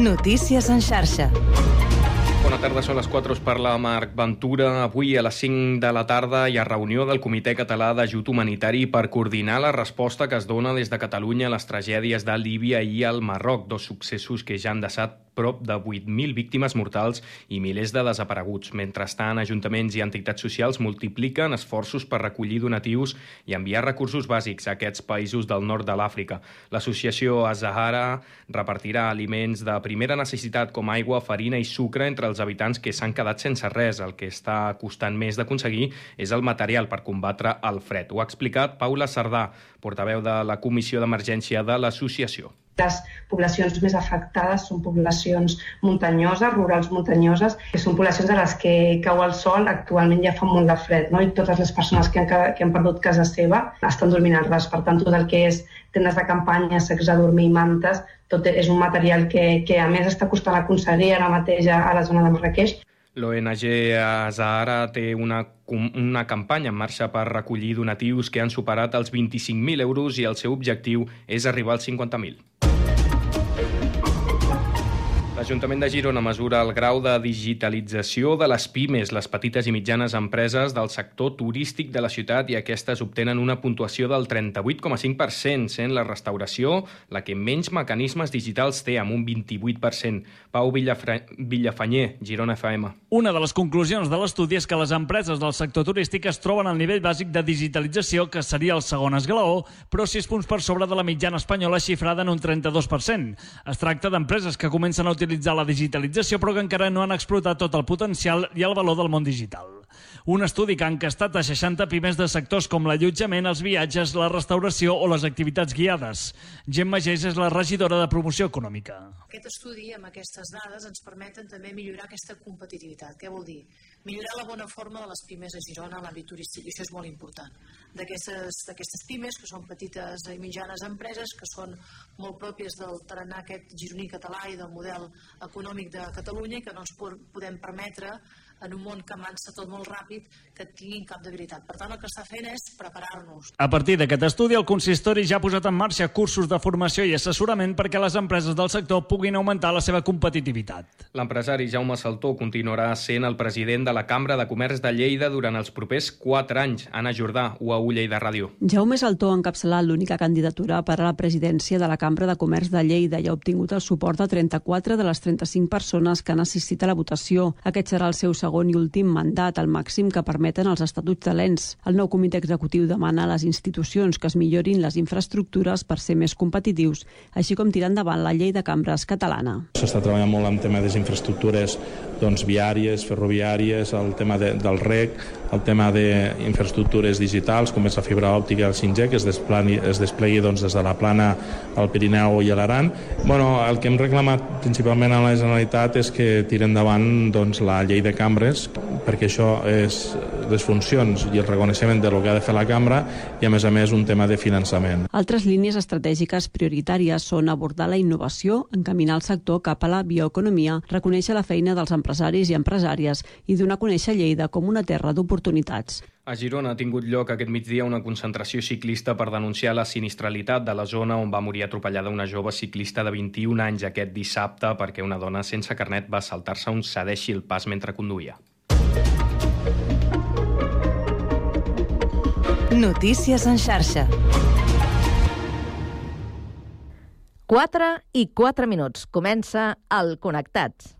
Notícies en xarxa. Bona tarda, són les 4, us parla Marc Ventura. Avui a les 5 de la tarda hi ha reunió del Comitè Català d'Ajut Humanitari per coordinar la resposta que es dona des de Catalunya a les tragèdies de Líbia i al Marroc, dos successos que ja han deixat prop de 8.000 víctimes mortals i milers de desapareguts. Mentrestant, ajuntaments i entitats socials multipliquen esforços per recollir donatius i enviar recursos bàsics a aquests països del nord de l'Àfrica. L'associació Azahara repartirà aliments de primera necessitat com aigua, farina i sucre entre els habitants que s'han quedat sense res. El que està costant més d'aconseguir és el material per combatre el fred. Ho ha explicat Paula Sardà, portaveu de la Comissió d'Emergència de l'associació. Les poblacions més afectades són poblacions muntanyoses, rurals muntanyoses, que són poblacions a les que cau el sol, actualment ja fa molt de fred, no? i totes les persones que han, que han perdut casa seva estan dormint al ras. Per tant, tot el que és tendes de campanya, secs de dormir i mantes, tot és un material que, que a més està costant aconseguir ara mateix a la zona de Marrakeix. L'ONG Zahara té una, una campanya en marxa per recollir donatius que han superat els 25.000 euros i el seu objectiu és arribar als 50.000. L'Ajuntament de Girona mesura el grau de digitalització de les pimes, les petites i mitjanes empreses del sector turístic de la ciutat i aquestes obtenen una puntuació del 38,5%, sent la restauració la que menys mecanismes digitals té, amb un 28%. Pau Villafra... Villafanyer, Girona FM. Una de les conclusions de l'estudi és que les empreses del sector turístic es troben al nivell bàsic de digitalització, que seria el segon esglaó, però 6 punts per sobre de la mitjana espanyola xifrada en un 32%. Es tracta d'empreses que comencen a utilitzar utilitzar la digitalització però que encara no han explotat tot el potencial i el valor del món digital. Un estudi que ha encastat a 60 pimes de sectors com l'allotjament, els viatges, la restauració o les activitats guiades. Gemma Gés és la regidora de promoció econòmica. Aquest estudi, amb aquestes dades, ens permeten també millorar aquesta competitivitat. Què vol dir? Millorar la bona forma de les pimes a Girona en l'àmbit turístic, i això és molt important. D'aquestes pimes, que són petites i mitjanes empreses, que són molt pròpies del tarannà aquest gironí català i del model econòmic de Catalunya i que no ens podem permetre en un món que avança tot molt ràpid, que tinguin cap debilitat. Per tant, el que està fent és preparar-nos. A partir d'aquest estudi, el consistori ja ha posat en marxa cursos de formació i assessorament perquè les empreses del sector puguin augmentar la seva competitivitat. L'empresari Jaume Saltó continuarà sent el president de la Cambra de Comerç de Lleida durant els propers 4 anys. Anna Jordà, UAU Lleida Ràdio. Jaume Saltó ha encapçalat l'única candidatura per a la presidència de la Cambra de Comerç de Lleida i ha obtingut el suport de 34 de les 35 persones que han assistit a la votació. Aquest serà el seu segon segon i últim mandat, el màxim que permeten els estatuts de l'ENS. El nou comitè executiu demana a les institucions que es millorin les infraestructures per ser més competitius, així com tirar endavant la llei de cambres catalana. S'està treballant molt en tema de infraestructures doncs, viàries, ferroviàries, el tema de, del REC, el tema d'infraestructures digitals, com és la fibra òptica el 5G, que es, desplani, es desplegui doncs, des de la plana al Pirineu i a l'Aran. Bueno, el que hem reclamat principalment a la Generalitat és que tiri endavant doncs, la llei de cambres, perquè això és les funcions i el reconeixement de lo que ha de fer la cambra i, a més a més, un tema de finançament. Altres línies estratègiques prioritàries són abordar la innovació, encaminar el sector cap a la bioeconomia, reconèixer la feina dels empresaris i empresàries i donar a conèixer Lleida com una terra d'oportunitats. A Girona ha tingut lloc aquest migdia una concentració ciclista per denunciar la sinistralitat de la zona on va morir atropellada una jove ciclista de 21 anys aquest dissabte perquè una dona sense carnet va saltar-se un cedeixi el pas mentre conduïa. Notícies en xarxa. 4 i 4 minuts. Comença el Connectats.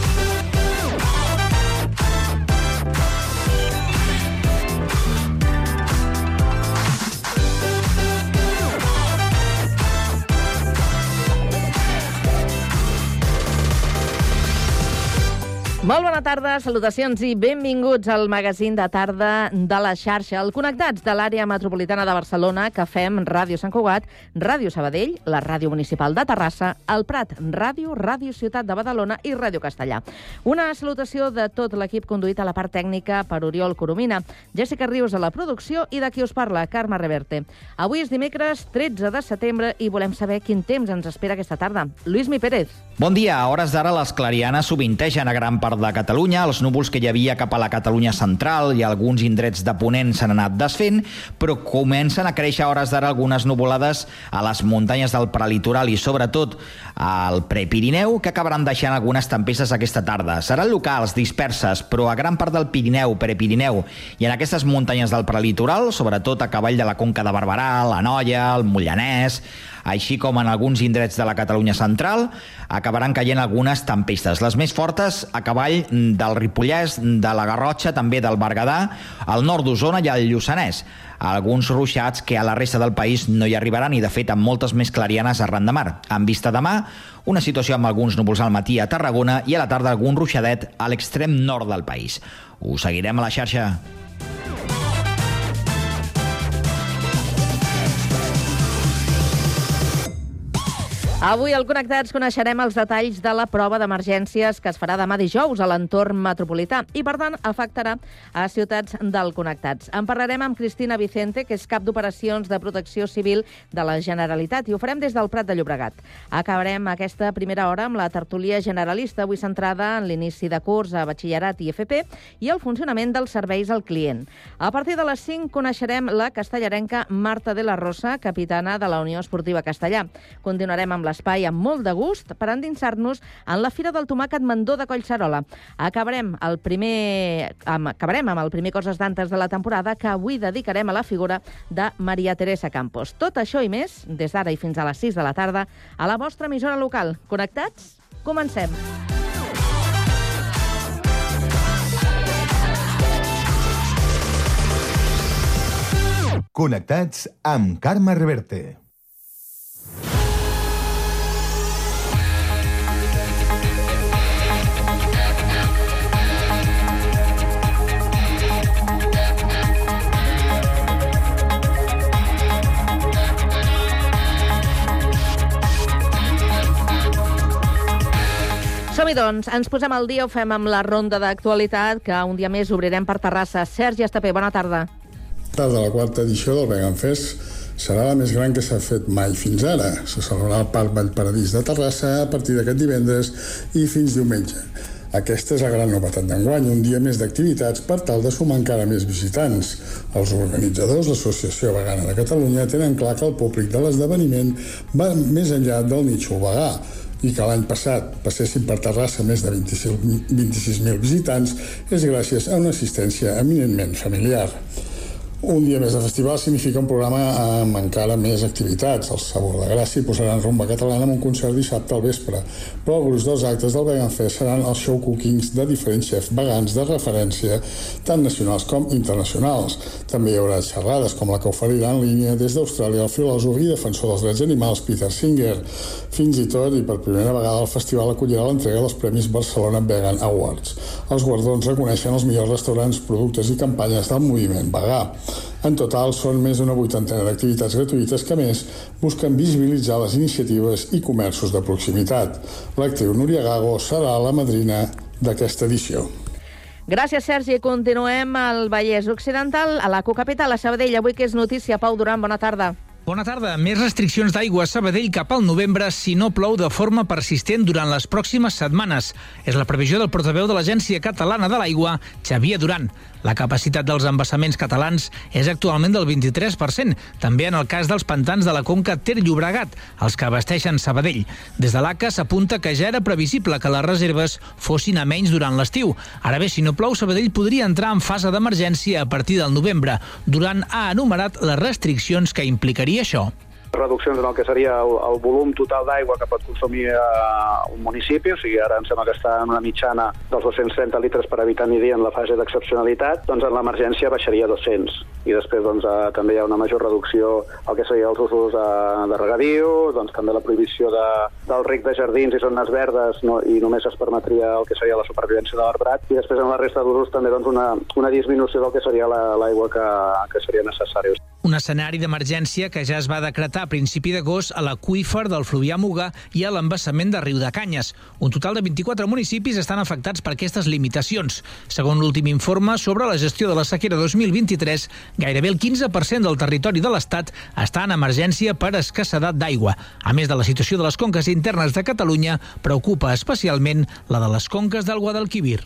Molt bona tarda, salutacions i benvinguts al magazín de tarda de la xarxa. El Connectats de l'àrea metropolitana de Barcelona, que fem Ràdio Sant Cugat, Ràdio Sabadell, la Ràdio Municipal de Terrassa, el Prat Ràdio, Ràdio Ciutat de Badalona i Ràdio Castellà. Una salutació de tot l'equip conduït a la part tècnica per Oriol Coromina, Jessica Rius a la producció i de qui us parla, Carme Reverte. Avui és dimecres 13 de setembre i volem saber quin temps ens espera aquesta tarda. Lluís Mi Pérez. Bon dia. A hores d'ara les clarianes sovintegen a gran part part de Catalunya. Els núvols que hi havia cap a la Catalunya central i alguns indrets de Ponent s'han anat desfent, però comencen a créixer a hores d'ara algunes nuvolades a les muntanyes del prelitoral i sobretot al Prepirineu, que acabaran deixant algunes tempestes aquesta tarda. Seran locals, disperses, però a gran part del Pirineu, Prepirineu i en aquestes muntanyes del prelitoral, sobretot a cavall de la Conca de Barberà, la Noia, el Mollanès, així com en alguns indrets de la Catalunya central, acabaran caient algunes tempestes. Les més fortes a cavall del Ripollès, de la Garrotxa, també del Berguedà, al nord d'Osona i al Lluçanès. Alguns ruixats que a la resta del país no hi arribaran i, de fet, amb moltes més clarianes arran de mar. En vista demà, una situació amb alguns núvols al matí a Tarragona i a la tarda algun ruixadet a l'extrem nord del país. Ho seguirem a la xarxa. Avui al Connectats coneixerem els detalls de la prova d'emergències que es farà demà dijous a l'entorn metropolità i, per tant, afectarà a ciutats del Connectats. En parlarem amb Cristina Vicente, que és cap d'operacions de protecció civil de la Generalitat, i ho farem des del Prat de Llobregat. Acabarem aquesta primera hora amb la tertúlia generalista, avui centrada en l'inici de curs a batxillerat i FP i el funcionament dels serveis al client. A partir de les 5 coneixerem la castellarenca Marta de la Rosa, capitana de la Unió Esportiva Castellà. Continuarem amb la l'espai amb molt de gust per endinsar-nos en la Fira del Tomàquet Mandó de Collserola. Acabarem, el primer, amb, acabarem amb el primer Coses d'Antes de la temporada que avui dedicarem a la figura de Maria Teresa Campos. Tot això i més, des d'ara i fins a les 6 de la tarda, a la vostra emissora local. Connectats? Comencem. Connectats amb Carme Reverte. Som-hi, doncs. Ens posem al dia, ho fem amb la ronda d'actualitat, que un dia més obrirem per Terrassa. Sergi Estapé, bona tarda. Tarda, la quarta edició del Vegan Fest serà la més gran que s'ha fet mai fins ara. Se celebrarà al Parc Vallparadís de Terrassa a partir d'aquest divendres i fins diumenge. Aquesta és la gran novetat d'enguany, un dia més d'activitats per tal de sumar encara més visitants. Els organitzadors, l'Associació Vegana de Catalunya, tenen clar que el públic de l'esdeveniment va més enllà del nitxo vegà, i que l'any passat passessin per Terrassa més de 26.000 26 visitants és gràcies a una assistència eminentment familiar. Un dia més de festival significa un programa amb encara més activitats. Els Sabor de Gràcia posaran rumba catalana amb un concert dissabte al vespre, però el gruix dels actes del Vegan Fest seran els show cookings de diferents xefs vegans de referència, tant nacionals com internacionals. També hi haurà xerrades com la que oferirà en línia des d'Austràlia el filòsof i defensor dels drets animals Peter Singer. Fins i tot, i per primera vegada, el festival acollirà l'entrega dels Premis Barcelona Vegan Awards. Els guardons reconeixen els millors restaurants, productes i campanyes del moviment vegà. En total, són més d'una vuitantena d'activitats gratuïtes que, més, busquen visibilitzar les iniciatives i comerços de proximitat. L'actriu Núria Gago serà la madrina d'aquesta edició. Gràcies, Sergi. Continuem al Vallès Occidental, a la Cocapital, a Sabadell. Avui que és notícia, Pau Duran, bona tarda. Bona tarda. Més restriccions d'aigua a Sabadell cap al novembre si no plou de forma persistent durant les pròximes setmanes. És la previsió del portaveu de l'Agència Catalana de l'Aigua, Xavier Duran. La capacitat dels embassaments catalans és actualment del 23%, també en el cas dels pantans de la conca Ter-Llobregat, els que abasteixen Sabadell. Des de l'ACA s'apunta que ja era previsible que les reserves fossin a menys durant l'estiu. Ara bé, si no plou, Sabadell podria entrar en fase d'emergència a partir del novembre. Durant ha enumerat les restriccions que implicaria això. Reduccions en el que seria el, el volum total d'aigua que pot consumir eh, un municipi, o sigui, ara em sembla que està en una mitjana dels 230 litres per habitant i dia en la fase d'excepcionalitat, doncs en l'emergència baixaria a 200. I després doncs, eh, també hi ha una major reducció al que seria els usos eh, de regadiu, doncs també la prohibició de, del ric de jardins i zones verdes no, i només es permetria el que seria la supervivència de l'arbrat i després en la resta d'usos també doncs, una, una disminució del que seria l'aigua la, que, que seria necessària. Un escenari d'emergència que ja es va decretar a principi d'agost a l'aqüífer del Fluvià Muga i a l'embassament de Riu de Canyes. Un total de 24 municipis estan afectats per aquestes limitacions. Segons l'últim informe sobre la gestió de la sequera 2023, gairebé el 15% del territori de l'Estat està en emergència per escassedat d'aigua. A més de la situació de les conques internes de Catalunya, preocupa especialment la de les conques del Guadalquivir.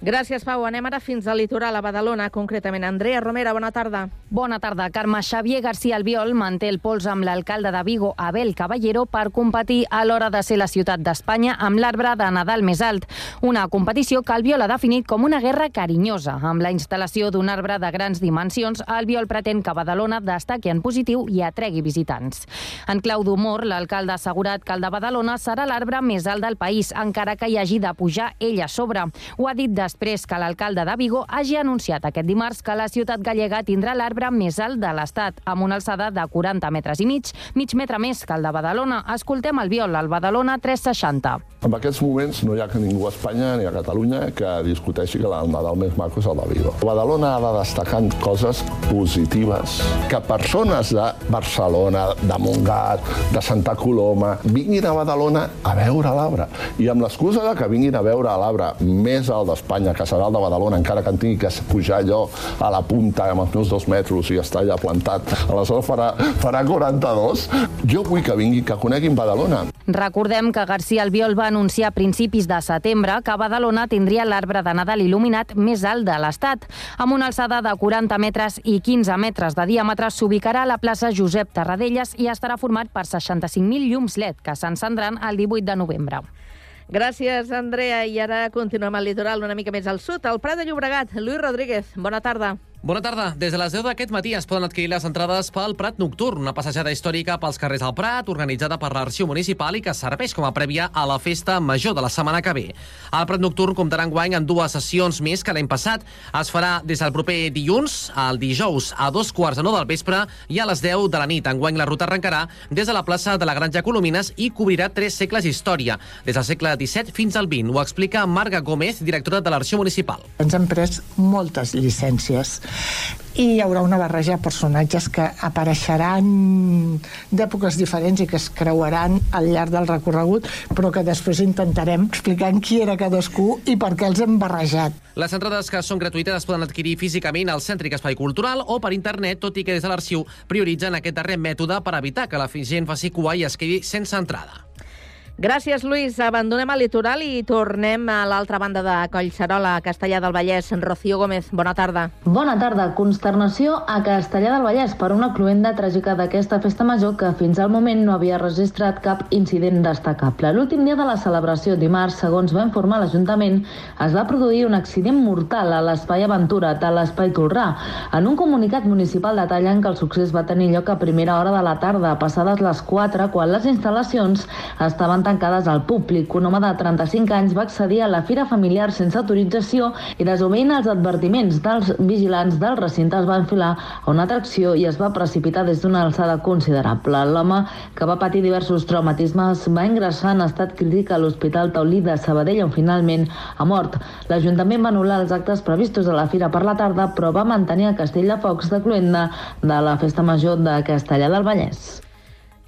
Gràcies, Pau. Anem ara fins al litoral, a Badalona, concretament. Andrea Romera, bona tarda. Bona tarda. Carme Xavier García Albiol manté el pols amb l'alcalde de Vigo, Abel Caballero, per competir a l'hora de ser la ciutat d'Espanya amb l'arbre de Nadal més alt. Una competició que Albiol ha definit com una guerra carinyosa. Amb la instal·lació d'un arbre de grans dimensions, Albiol pretén que Badalona destaqui en positiu i atregui visitants. En clau d'humor, l'alcalde ha assegurat que el de Badalona serà l'arbre més alt del país, encara que hi hagi de pujar ell a sobre. Ho ha dit de després que l'alcalde de Vigo hagi anunciat aquest dimarts que la ciutat gallega tindrà l'arbre més alt de l'Estat, amb una alçada de 40 metres i mig, mig metre més que el de Badalona. Escoltem el viol al Badalona 360. En aquests moments no hi ha ningú a Espanya ni a Catalunya que discuteixi que el Nadal més maco és el de Vigo. Badalona ha de destacar coses positives. Que persones de Barcelona, de Montgat, de Santa Coloma, vinguin a Badalona a veure l'arbre. I amb l'excusa de que vinguin a veure l'arbre més alt d'Espanya muntanya, Casadal de Badalona, encara que en tingui que pujar allò a la punta amb els meus dos metres i estar allà plantat, aleshores farà, farà 42. Jo vull que vingui, que coneguin Badalona. Recordem que García Albiol va anunciar a principis de setembre que Badalona tindria l'arbre de Nadal il·luminat més alt de l'Estat. Amb una alçada de 40 metres i 15 metres de diàmetre s'ubicarà a la plaça Josep Tarradellas i estarà format per 65.000 llums LED que s'encendran el 18 de novembre. Gràcies, Andrea. I ara continuem al litoral una mica més al sud, al Prat de Llobregat. Lluís Rodríguez, bona tarda. Bona tarda. Des de les 10 d'aquest matí es poden adquirir les entrades pel Prat Nocturn, una passejada històrica pels carrers del Prat, organitzada per l'Arxiu Municipal i que serveix com a prèvia a la festa major de la setmana que ve. El Prat Nocturn comptarà enguany amb dues sessions més que l'any passat. Es farà des del proper dilluns al dijous a dos quarts de nou del vespre i a les 10 de la nit. Enguany la ruta arrencarà des de la plaça de la Granja Colomines i cobrirà tres segles d'història, des del segle XVII fins al XX. Ho explica Marga Gómez, directora de l'Arxiu Municipal. Ens han pres moltes llicències i hi haurà una barreja de personatges que apareixeran d'èpoques diferents i que es creuaran al llarg del recorregut, però que després intentarem explicar qui era cadascú i per què els hem barrejat. Les entrades que són gratuïtes es poden adquirir físicament al Cèntric Espai Cultural o per internet, tot i que des de l'arxiu prioritzen aquest darrer mètode per evitar que la gent faci cua i es quedi sense entrada. Gràcies, Lluís. Abandonem el litoral i tornem a l'altra banda de Collserola, a Castellà del Vallès. Rocío Gómez, bona tarda. Bona tarda. Consternació a Castellà del Vallès per una cluenda tràgica d'aquesta festa major que fins al moment no havia registrat cap incident destacable. L'últim dia de la celebració, dimarts, segons va informar l'Ajuntament, es va produir un accident mortal a l'Espai Aventura de l'Espai Tolrà. En un comunicat municipal detallen que el succés va tenir lloc a primera hora de la tarda, passades les 4, quan les instal·lacions estaven tancades al públic. Un home de 35 anys va accedir a la fira familiar sense autorització i desobeint els advertiments dels vigilants del recinte es va enfilar a una atracció i es va precipitar des d'una alçada considerable. L'home, que va patir diversos traumatismes, va ingressar en estat crític a l'Hospital Taulí de Sabadell, on finalment ha mort. L'Ajuntament va anul·lar els actes previstos a la fira per la tarda, però va mantenir el castell de focs de Cluenda de la Festa Major de Castellà del Vallès.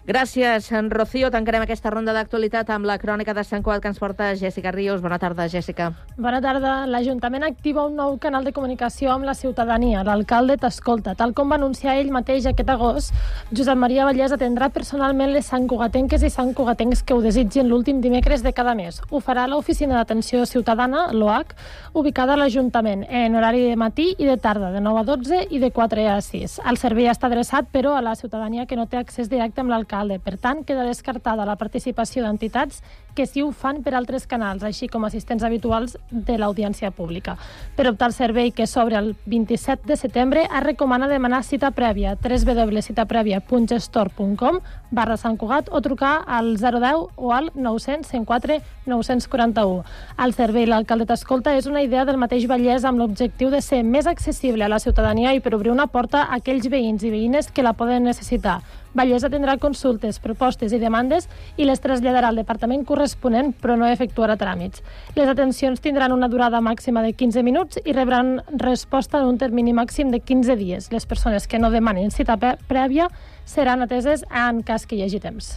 Gràcies, en Rocío. Tancarem aquesta ronda d'actualitat amb la crònica de Sant Qual que ens porta Jessica Ríos. Bona tarda, Jessica. Bona tarda. L'Ajuntament activa un nou canal de comunicació amb la ciutadania. L'alcalde t'escolta. Tal com va anunciar ell mateix aquest agost, Josep Maria Vallès atendrà personalment les santcugatenques i santcugatencs que ho desitgin l'últim dimecres de cada mes. Ho farà a l'Oficina d'Atenció Ciutadana, l'OAC, ubicada a l'Ajuntament, en horari de matí i de tarda, de 9 a 12 i de 4 a 6. El servei està adreçat, però, a la ciutadania que no té accés directe amb l'alcalde l'alcalde. Per tant, queda descartada la participació d'entitats que sí ho fan per altres canals, així com assistents habituals de l'audiència pública. Per optar al servei que s'obre el 27 de setembre, es recomana demanar cita prèvia www.citaprèvia.gestor.com barra Sant Cugat o trucar al 010 o al 900 104 941. El servei L'Alcalde t'escolta és una idea del mateix Vallès amb l'objectiu de ser més accessible a la ciutadania i per obrir una porta a aquells veïns i veïnes que la poden necessitar. Vallès atendrà consultes, propostes i demandes i les traslladarà al departament corresponent, però no efectuarà tràmits. Les atencions tindran una durada màxima de 15 minuts i rebran resposta en un termini màxim de 15 dies. Les persones que no demanin cita prèvia seran ateses en cas que hi hagi temps.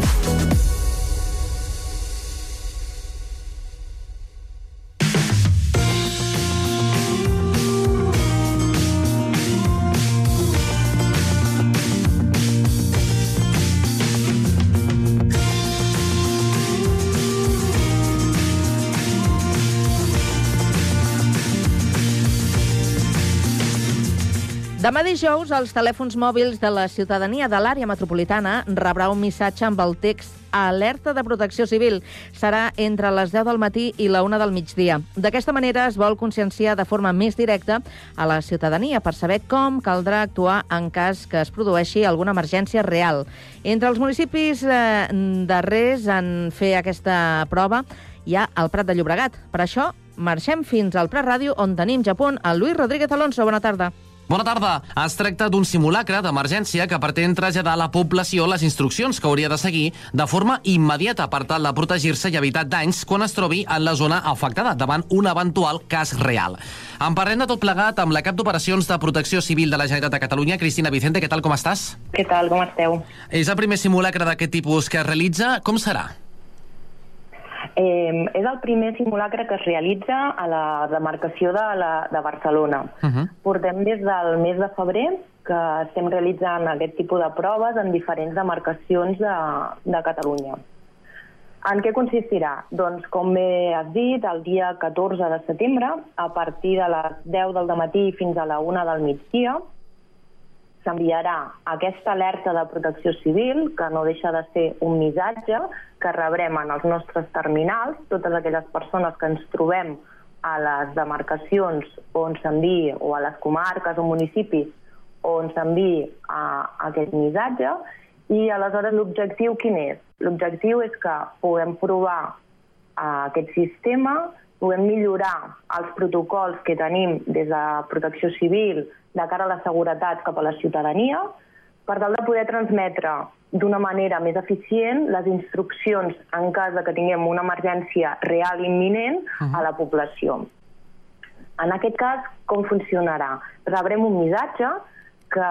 Demà dijous, els telèfons mòbils de la ciutadania de l'àrea metropolitana rebrà un missatge amb el text alerta de protecció civil. Serà entre les 10 del matí i la 1 del migdia. D'aquesta manera es vol conscienciar de forma més directa a la ciutadania per saber com caldrà actuar en cas que es produeixi alguna emergència real. Entre els municipis eh, darrers en fer aquesta prova hi ha el Prat de Llobregat. Per això, marxem fins al Prat Ràdio, on tenim ja punt el Lluís Rodríguez Alonso. Bona tarda. Bona tarda. Es tracta d'un simulacre d'emergència que pretén traslladar a la població les instruccions que hauria de seguir de forma immediata per tal de protegir-se i evitar danys quan es trobi en la zona afectada davant un eventual cas real. En parlem de tot plegat amb la cap d'operacions de protecció civil de la Generalitat de Catalunya, Cristina Vicente. Què tal, com estàs? Què tal, com esteu? És el primer simulacre d'aquest tipus que es realitza. Com serà? Eh, és el primer simulacre que es realitza a la demarcació de, la, de Barcelona. Uh -huh. Portem des del mes de febrer que estem realitzant aquest tipus de proves en diferents demarcacions de, de Catalunya. En què consistirà? Doncs, com bé has dit, el dia 14 de setembre, a partir de les 10 del matí fins a la 1 del migdia, s'enviarà aquesta alerta de protecció civil, que no deixa de ser un missatge que rebrem en els nostres terminals, totes aquelles persones que ens trobem a les demarcacions on s'enviï, o a les comarques o municipis on s'enviï aquest missatge, i aleshores l'objectiu quin és? L'objectiu és que puguem provar uh, aquest sistema, puguem millorar els protocols que tenim des de protecció civil, de cara a la seguretat cap a la ciutadania, per tal de poder transmetre d'una manera més eficient les instruccions en cas de que tinguem una emergència real i imminent uh -huh. a la població. En aquest cas, com funcionarà? Rebrem un missatge que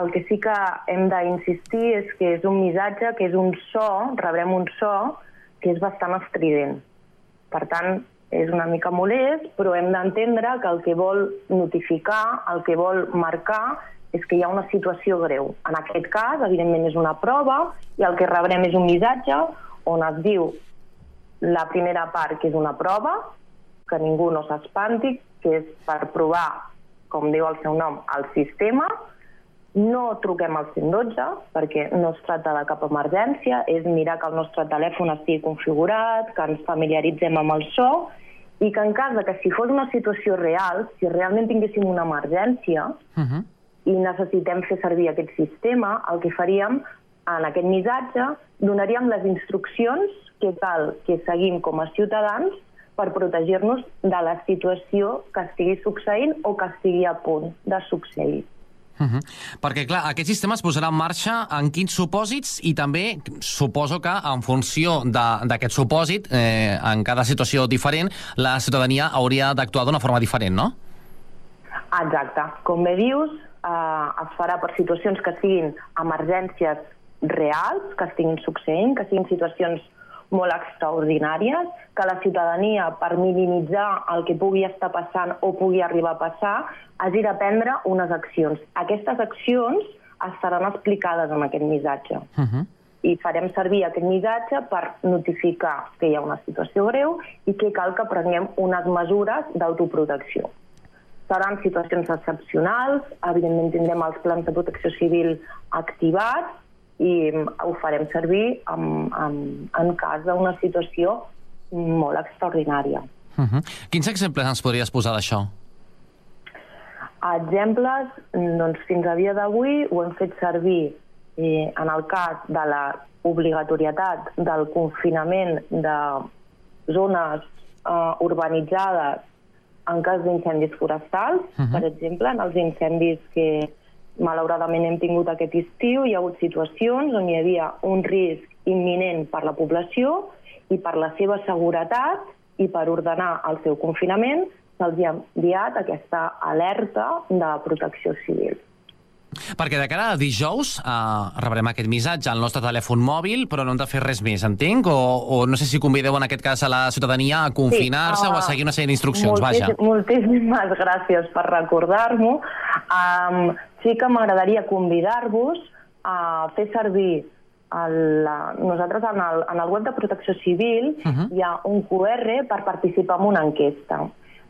el que sí que hem d'insistir és que és un missatge, que és un so, rebrem un so que és bastant estrident. Per tant, és una mica molest, però hem d'entendre que el que vol notificar, el que vol marcar, és que hi ha una situació greu. En aquest cas, evidentment, és una prova i el que rebrem és un missatge on es diu la primera part, que és una prova, que ningú no s'espanti, que és per provar, com diu el seu nom, el sistema, no truquem al 112 perquè no es tracta de cap emergència, és mirar que el nostre telèfon estigui configurat, que ens familiaritzem amb el so i que en cas de que si fos una situació real, si realment tinguéssim una emergència uh -huh. i necessitem fer servir aquest sistema, el que faríem en aquest missatge donaríem les instruccions que cal que seguim com a ciutadans per protegir-nos de la situació que estigui succeint o que estigui a punt de succeir. Uh -huh. Perquè, clar, aquest sistema es posarà en marxa en quins supòsits i també suposo que en funció d'aquest supòsit, eh, en cada situació diferent, la ciutadania hauria d'actuar d'una forma diferent, no? Exacte. Com bé dius, eh, es farà per situacions que siguin emergències reals, que estiguin succeint, que siguin situacions molt extraordinàries, que la ciutadania, per minimitzar el que pugui estar passant o pugui arribar a passar, hagi de prendre unes accions. Aquestes accions estaran explicades en aquest missatge. Uh -huh. I farem servir aquest missatge per notificar que hi ha una situació greu i que cal que prenguem unes mesures d'autoprotecció. Seran situacions excepcionals, evidentment tindrem els plans de protecció civil activats i ho farem servir en, en, en cas d'una situació molt extraordinària. Uh -huh. Quins exemples ens podries posar d'això? Exemples, doncs fins a dia d'avui ho hem fet servir eh, en el cas de la obligatorietat del confinament de zones eh, urbanitzades en cas d'incendis forestals, uh -huh. per exemple, en els incendis que malauradament hem tingut aquest estiu, hi ha hagut situacions on hi havia un risc imminent per la població i per la seva seguretat i per ordenar el seu confinament se'ls ha enviat aquesta alerta de protecció civil. Perquè de cara a dijous eh, rebrem aquest missatge al nostre telèfon mòbil, però no hem de fer res més, entenc? O, o no sé si convideu en aquest cas a la ciutadania a confinar-se sí, uh, o a seguir una sèrie d'instruccions, vaja. Moltíssimes gràcies per recordar-m'ho. Um, sí que m'agradaria convidar-vos a fer servir el, la, nosaltres en el, en el web de Protecció Civil uh -huh. hi ha un QR per participar en una enquesta.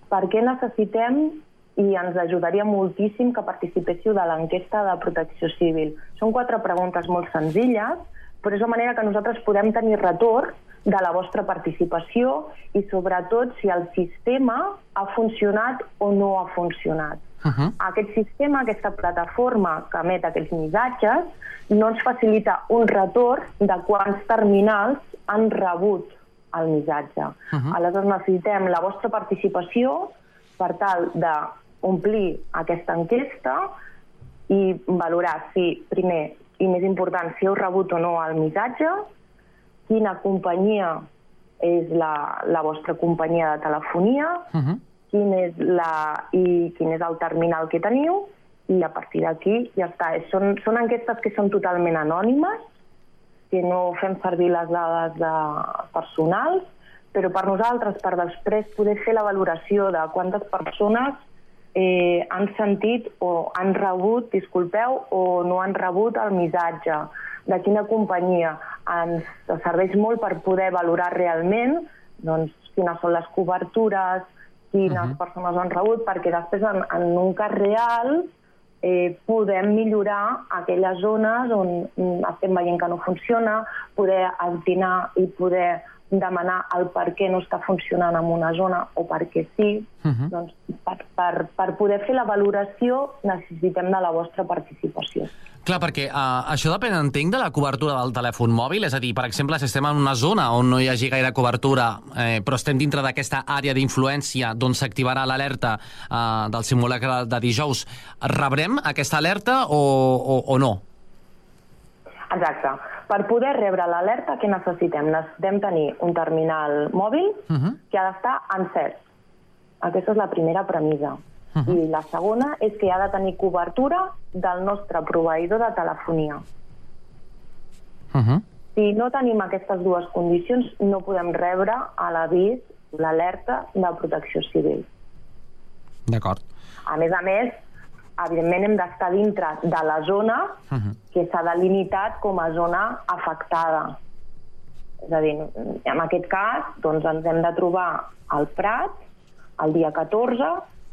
Per què necessitem i ens ajudaria moltíssim que participéssiu de l'enquesta de protecció civil. Són quatre preguntes molt senzilles, però és la manera que nosaltres podem tenir retorn de la vostra participació i sobretot si el sistema ha funcionat o no ha funcionat. Uh -huh. Aquest sistema, aquesta plataforma que emet aquests missatges, no ens facilita un retorn de quants terminals han rebut el missatge. Uh -huh. Aleshores necessitem la vostra participació per tal de omplir aquesta enquesta i valorar si, primer, i més important, si heu rebut o no el missatge, quina companyia és la, la vostra companyia de telefonia, uh -huh quin és, la, i quin és el terminal que teniu i a partir d'aquí ja està. Són, són enquestes que són totalment anònimes, que no fem servir les dades de personals, però per nosaltres, per després poder fer la valoració de quantes persones eh, han sentit o han rebut, disculpeu, o no han rebut el missatge, de quina companyia. Ens serveix molt per poder valorar realment doncs, quines són les cobertures, quines uh -huh. persones han rebut, perquè després en, en un cas real eh, podem millorar aquelles zones on mm, estem veient que no funciona, poder atinar i poder demanar el per què no està funcionant en una zona o per què sí. Uh -huh. doncs per, per, per poder fer la valoració necessitem de la vostra participació. Clar, perquè uh, això depèn, entenc, de la cobertura del telèfon mòbil. És a dir, per exemple, si estem en una zona on no hi hagi gaire cobertura, eh, però estem dintre d'aquesta àrea d'influència d'on s'activarà l'alerta uh, del simulacre de dijous, rebrem aquesta alerta o, o, o no? Exacte. Per poder rebre l'alerta, què necessitem? Necessitem tenir un terminal mòbil uh -huh. que ha d'estar encès. Aquesta és la primera premissa. Uh -huh. I la segona és que ha de tenir cobertura del nostre proveïdor de telefonia. Uh -huh. Si no tenim aquestes dues condicions, no podem rebre a l'avís l'alerta de protecció civil. D'acord. A més a més, evidentment hem d'estar dintre de la zona uh -huh. que s'ha delimitat com a zona afectada. És a dir, en aquest cas, doncs ens hem de trobar al Prat el dia 14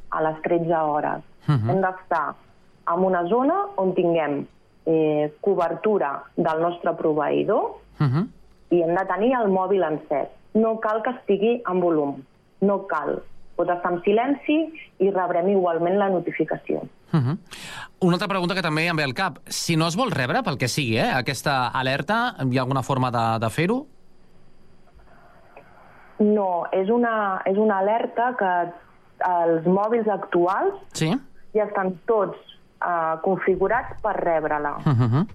a les 13 hores. Uh -huh. Hem d'estar en una zona on tinguem eh, cobertura del nostre proveïdor uh -huh. i hem de tenir el mòbil encès. No cal que estigui en volum, no cal. Pot estar en silenci i rebrem igualment la notificació. Uh -huh. Una altra pregunta que també em ve al cap. Si no es vol rebre, pel que sigui, eh, aquesta alerta, hi ha alguna forma de, de fer-ho? No, és una, és una alerta que els mòbils actuals sí? ja estan tots uh, configurats per rebre-la. Uh -huh.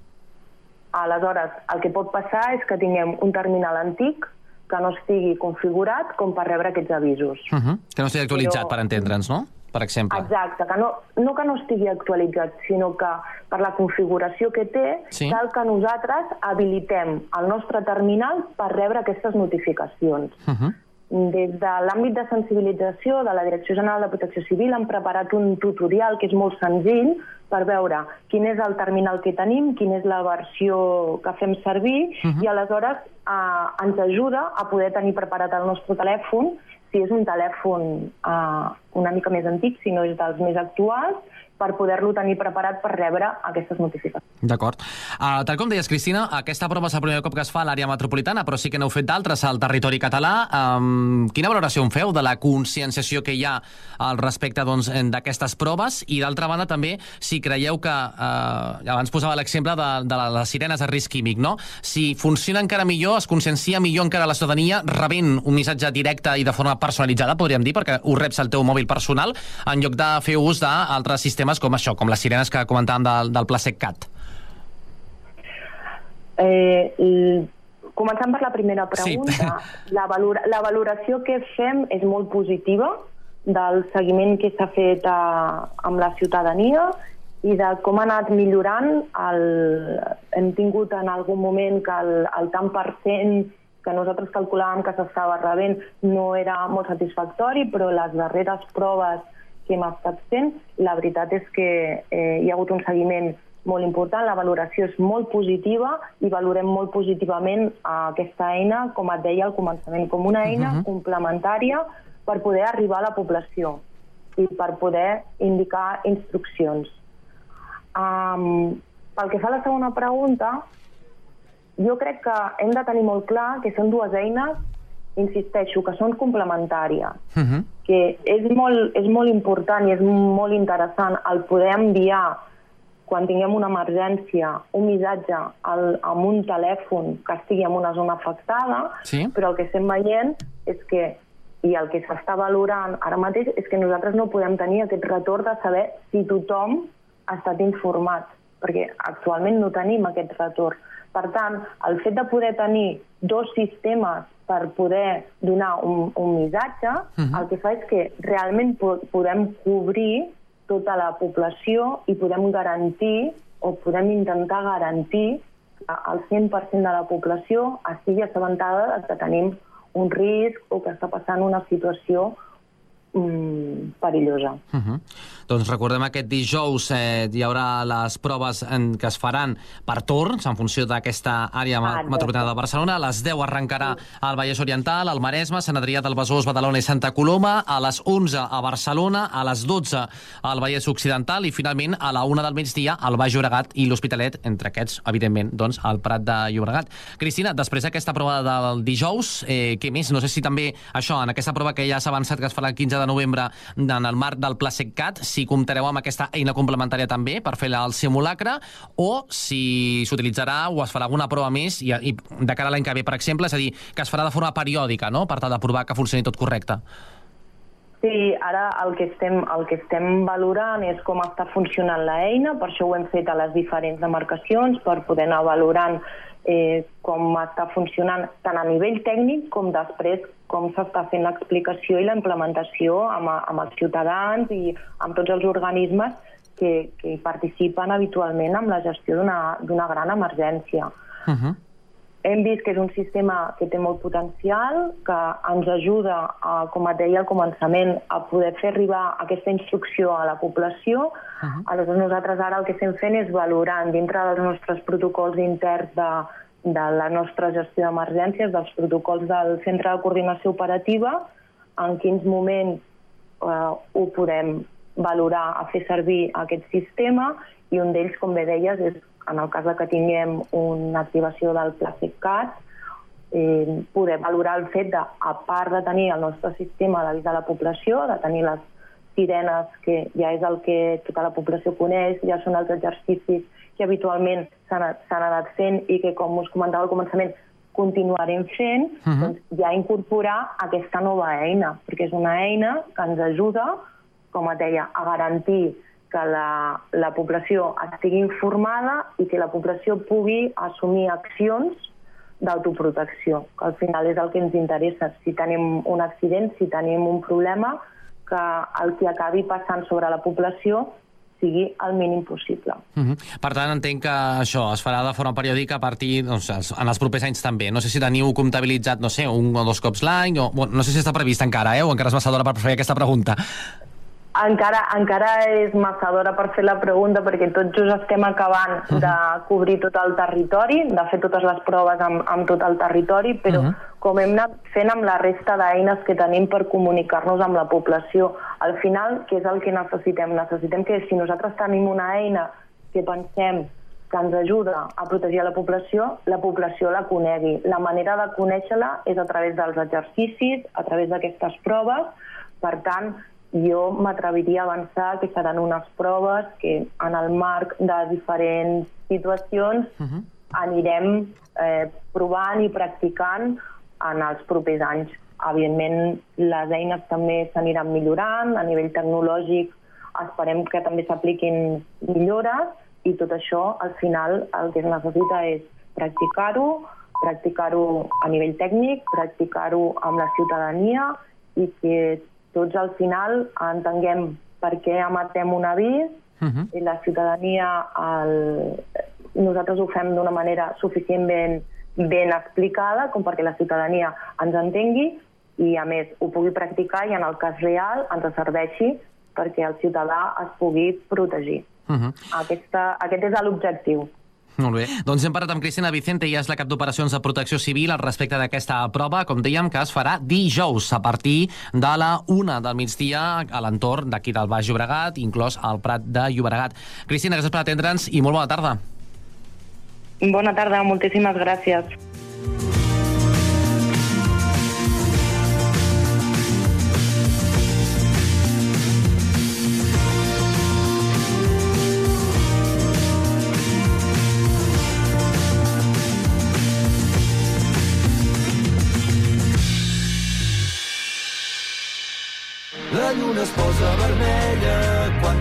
Aleshores, el que pot passar és que tinguem un terminal antic que no estigui configurat com per rebre aquests avisos. Uh -huh. Que no estigui actualitzat, Però... per entendre'ns, no? Per exemple. Exacte, que no, no que no estigui actualitzat, sinó que per la configuració que té, Sí. cal que nosaltres habilitem el nostre terminal per rebre aquestes notificacions. Uh -huh. Des de l'àmbit de sensibilització de la Direcció General de Protecció Civil hem preparat un tutorial que és molt senzill per veure quin és el terminal que tenim, quina és la versió que fem servir Mhm. i aleshores eh, ens ajuda a poder tenir preparat el nostre telèfon si és un telèfon eh, una mica més antic, si no és dels més actuals, per poder-lo tenir preparat per rebre aquestes notificacions. D'acord. Uh, tal com deies, Cristina, aquesta prova és el primer cop que es fa a l'àrea metropolitana, però sí que n'heu fet d'altres al territori català. Um, quina valoració en feu de la conscienciació que hi ha al respecte doncs, d'aquestes proves? I d'altra banda, també, si creieu que... Uh, abans posava l'exemple de, de les sirenes de risc químic, no? Si funciona encara millor, es consciencia millor encara la ciutadania rebent un missatge directe i de forma personalitzada, podríem dir, perquè ho reps al teu mòbil personal, en lloc de fer ús d'altres sistemes com això, com les sirenes que comentàvem del, del Pla SecCat. Eh, i, començant per la primera pregunta, Sí. la, valora, la valoració que fem és molt positiva del seguiment que s'ha fet a, amb la ciutadania i de com ha anat millorant. El, hem tingut en algun moment que el, el tant per cent que nosaltres calculàvem que s'estava rebent no era molt satisfactori, però les darreres proves estat fent, la veritat és que eh, hi ha hagut un seguiment molt important, la valoració és molt positiva i valorem molt positivament aquesta eina, com et deia al començament, com una eina Mhm. complementària per poder arribar a la població i per poder indicar instruccions. Um, pel que fa a la segona pregunta, jo crec que hem de tenir molt clar que són dues eines, insisteixo, que són complementàries Uh -huh. que és molt, és molt important i és molt interessant el poder enviar quan tinguem una emergència un missatge al, amb un telèfon que estigui en una zona afectada, Sí. però el que estem veient és que i el que s'està valorant ara mateix és que nosaltres no podem tenir aquest retorn de saber si tothom ha estat informat, perquè actualment no tenim aquest retorn. Per tant, el fet de poder tenir dos sistemes per poder donar un, un missatge, Mhm. el que fa és que realment po podem cobrir tota la població i podem garantir o podem intentar garantir que el 100% de la població estigui assabentada que tenim un risc o que està passant una situació mm, perillosa. Uh -huh. Doncs recordem aquest dijous eh, hi haurà les proves en, que es faran per torns en funció d'aquesta àrea Ah, metropolitana de Barcelona. A les 10 arrencarà al Vallès Oriental, al Maresme, Sant Adrià del Besòs, Badalona i Santa Coloma, a les 11 a Barcelona, a les 12 al Vallès Occidental i finalment a la 1 del migdia al Baix Llobregat i l'Hospitalet, entre aquests, evidentment, doncs, al Prat de Llobregat. Cristina, després d'aquesta prova del dijous, eh, què més? No sé si també això, en aquesta prova que ja s'ha avançat que es farà el 15 de novembre en el marc del Pla SecCat, si comptareu amb aquesta eina complementària també per fer el simulacre o si s'utilitzarà o es farà alguna prova més i, i de cara a l'any que ve, per exemple, és a dir, que es farà de forma periòdica, no?, per tal de provar que funcioni tot correcte. Sí, ara el que, estem, el que estem valorant és com està funcionant la eina, per això ho hem fet a les diferents demarcacions, per poder anar valorant eh, com està funcionant tant a nivell tècnic com després com s'està fent l'explicació i la implementació amb, amb els ciutadans i amb tots els organismes que, que participen habitualment amb la gestió d'una d'una gran emergència. Uh -huh. Hem vist que és un sistema que té molt potencial, que ens ajuda, a, com et deia al començament, a poder fer arribar aquesta instrucció a la població. Uh -huh. Aleshores, nosaltres ara el que estem fent és valorant dintre dels nostres protocols interns de, de la nostra gestió d'emergències, dels protocols del Centre de Coordinació Operativa, en quins moments eh, ho podem valorar a fer servir aquest sistema i un d'ells, com bé deies, és en el cas de que tinguem una activació del Pla SecCat, eh, poder valorar el fet de, a part de tenir el nostre sistema d'avisar la població, de tenir les sirenes, que ja és el que tota la població coneix, ja són els exercicis que habitualment s'han s'han anat fent i que, com us comentava al començament, continuarem fent, uh -huh. doncs ja incorporar aquesta nova eina, perquè és una eina que ens ajuda, com et deia, a garantir que la, la població estigui informada i que la població pugui assumir accions d'autoprotecció, que al final és el que ens interessa. Si tenim un accident, si tenim un problema, que el que acabi passant sobre la població sigui el mínim possible. Uh -huh. Per tant, entenc que això es farà de forma periòdica a partir, doncs, en els propers anys també. No sé si teniu comptabilitzat, no sé, un o dos cops l'any, o bueno, no sé si està previst encara, eh, o encara és massa d'hora per fer aquesta pregunta. Encara, encara és massa d'hora per fer la pregunta perquè tot just estem acabant uh -huh. de cobrir tot el territori, de fer totes les proves amb, amb tot el territori, però uh -huh. com hem anat fent amb la resta d'eines que tenim per comunicar-nos amb la població, al final, què és el que necessitem? Necessitem que si nosaltres tenim una eina que pensem que ens ajuda a protegir la població, la població la conegui. La manera de conèixer-la és a través dels exercicis, a través d'aquestes proves, per tant, jo m'atreviria a avançar que seran unes proves que en el marc de diferents situacions uh -huh. anirem eh, provant i practicant en els propers anys. Evidentment, les eines també s'aniran millorant, a nivell tecnològic esperem que també s'apliquin millores i tot això, al final, el que es necessita és practicar-ho, practicar-ho a nivell tècnic, practicar-ho amb la ciutadania i que tots al final entenguem per què emetem un avís uh -huh. i la ciutadania el... nosaltres ho fem d'una manera suficientment ben explicada com perquè la ciutadania ens entengui i a més ho pugui practicar i en el cas real ens serveixi perquè el ciutadà es pugui protegir. Uh -huh. Aquesta, aquest és l'objectiu. Molt bé. Doncs hem parlat amb Cristina Vicente, ja és la cap d'operacions de protecció civil al respecte d'aquesta prova, com dèiem, que es farà dijous a partir de la una del migdia a l'entorn d'aquí del Baix Llobregat, inclòs al Prat de Llobregat. Cristina, gràcies per atendre'ns i molt bona tarda. Bona tarda, moltíssimes gràcies.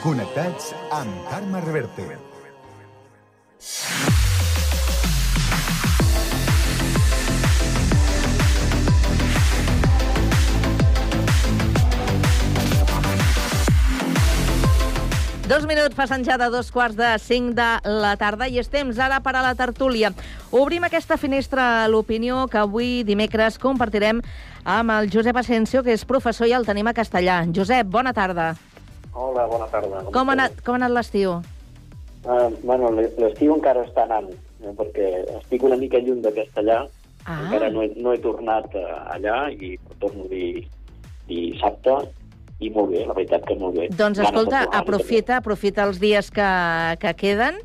Connectats amb Carme Reverte. Dos minuts passen ja de dos quarts de cinc de la tarda i és temps ara per a la tertúlia. Obrim aquesta finestra a l'opinió que avui, dimecres, compartirem amb el Josep Asensio, que és professor i el tenim a castellà. Josep, bona tarda. Hola, bona tarda. Com ha anat, com ha anat l'estiu? Uh, bueno, l'estiu encara està anant, eh, perquè estic una mica lluny de castellà, ah. encara no he, no he tornat uh, allà i torno dir dissabte, i molt bé, la veritat que molt bé. Doncs escolta, aprofita, aprofita els dies que, que queden,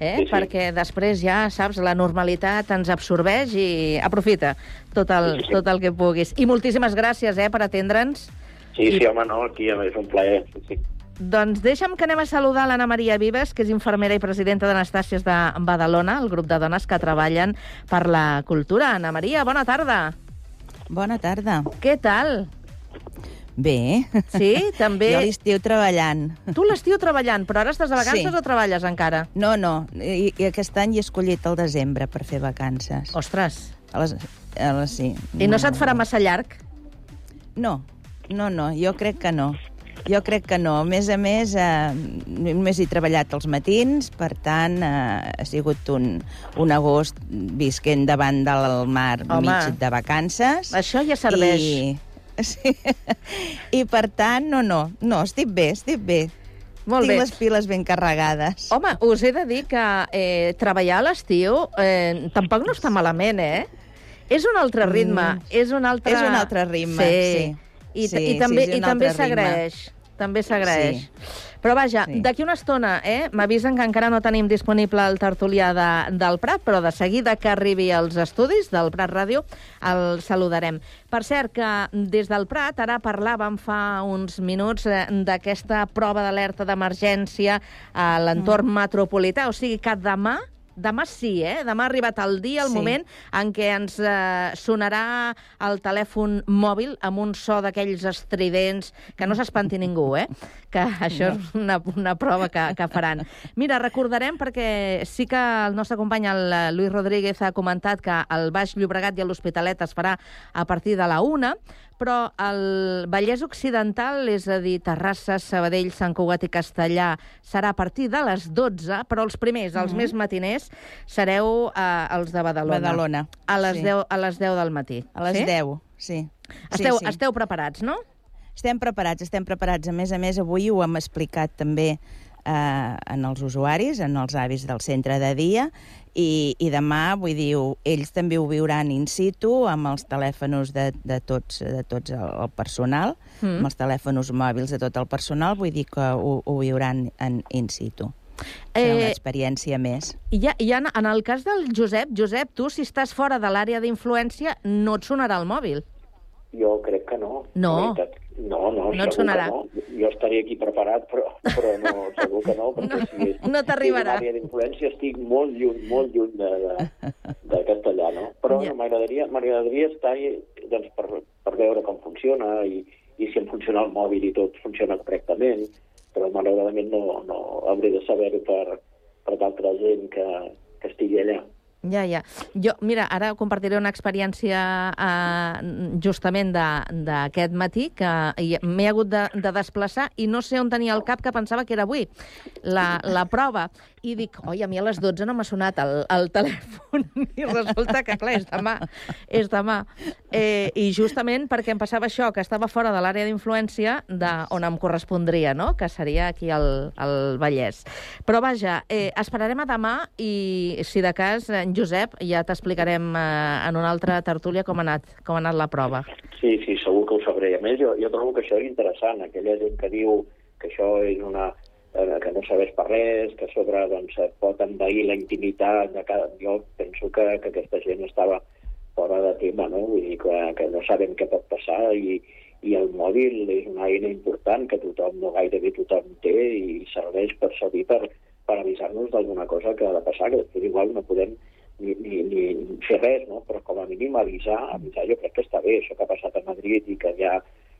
eh? Sí, sí. perquè després ja, saps, la normalitat ens absorbeix i aprofita tot el, sí, sí. tot el que puguis. I moltíssimes gràcies eh, per atendre'ns. Sí, sí, home, no, aquí és un plaer. Sí, sí. Doncs deixa'm que anem a saludar l'Anna Maria Vives, que és infermera i presidenta d'Anastàcies de Badalona, el grup de dones que treballen per la cultura. Anna Maria, bona tarda. Bona tarda. Què tal? Bé. Sí, també... Jo l'estiu treballant. Tu l'estiu treballant, però ara estàs de vacances Sí. o treballes encara? No, no, i, i aquest any he escollit el desembre per fer vacances. Ostres. A les, a les, sí. I no se't farà massa llarg? No, no, no, jo crec que no. Jo crec que no. A més a més, eh, només he treballat els matins, per tant, eh, ha sigut un, un agost visquent davant del mar Home. mig de vacances. Això ja serveix. I, sí. I per tant, no, no, no, estic bé, estic bé. Molt Tinc bé. les piles ben carregades. Home, us he de dir que eh, treballar a l'estiu eh, tampoc no està malament, eh? És un altre ritme, Mm. és un altre... És un altre ritme, sí. I, Sí, i sí, també, un i també s'agraeix. També s'agraeix. Sí. Però vaja, Sí. d'aquí una estona, eh, m'avisen que encara no tenim disponible el tertulià de, del Prat, però de seguida que arribi als estudis del Prat Ràdio el saludarem. Per cert, que des del Prat, ara parlàvem fa uns minuts eh, d'aquesta prova d'alerta d'emergència a l'entorn Mm. metropolità, o sigui que demà Demà sí, eh? Demà ha arribat el dia, el Sí. moment en què ens eh, sonarà el telèfon mòbil amb un so d'aquells estridents, que no s'espanti ningú, eh? Que això és una, una prova que, que faran. Mira, recordarem, perquè sí que el nostre company, el eh, Lluís Rodríguez, ha comentat que el Baix Llobregat i l'Hospitalet es farà a partir de la una, però el Vallès Occidental, és a dir, Terrassa, Sabadell, Sant Cugat i Castellà, serà a partir de les 12, però els primers, els Mhm. més matiners, sereu eh, els de Badalona. Badalona, A les, sí. 10, a les 10 del matí. A les sí? 10, sí. Esteu, sí, sí. esteu preparats, no? Estem preparats, estem preparats. A més a més, avui ho hem explicat també eh, en els usuaris, en els avis del centre de dia, i, i demà, vull dir, ells també ho viuran in situ amb els telèfons de, de, tots, de tots el, personal, Mm. amb els telèfons mòbils de tot el personal, vull dir que ho, ho viuran en in situ. Serà una Eh, experiència més. I, ja, en, en el cas del Josep, Josep, tu, si estàs fora de l'àrea d'influència, no et sonarà el mòbil. Jo crec que no. No. No, no, No et sonarà. no. Jo estaria aquí preparat, però, però no, segur que no, perquè si és, no t'arribarà. si d'influència estic molt lluny, molt lluny de, de, de castellà, no? Però Ja. no, m'agradaria m'agradaria estar doncs, per, per veure com funciona i, i si em funciona el mòbil i tot funciona correctament, però malauradament no, no hauré de saber-ho per, per d'altra gent que, que estigui allà. Ja, ja. Jo, mira, ara compartiré una experiència eh, justament d'aquest matí, que m'he hagut de, de desplaçar i no sé on tenia el cap que pensava que era avui, la, la prova. I dic, oi, a mi a les 12 no m'ha sonat el, el telèfon. I resulta que, clar, és demà. És demà. Eh, I justament perquè em passava això, que estava fora de l'àrea d'influència on em correspondria, no?, que seria aquí al, al Vallès. Però vaja, eh, esperarem a demà i, si de cas, en Josep, ja t'explicarem eh, en una altra tertúlia com ha anat, com ha anat la prova. Sí, sí, segur que ho sabré. A més, jo, jo trobo que això és interessant. Aquella gent que diu que això és una eh, que no serveix per res, que a sobre doncs, pot envair la intimitat de cada... Jo penso que, que aquesta gent estava fora de tema, no? Vull dir que, que no sabem què pot passar i, i el mòbil és una eina important que tothom, no gairebé tothom té i serveix per servir per, per avisar-nos d'alguna cosa que ha de passar, que després igual no podem ni, ni, ni fer res, no? però com a mínim avisar, avisar jo crec que està bé, això que ha passat a Madrid i que hi ha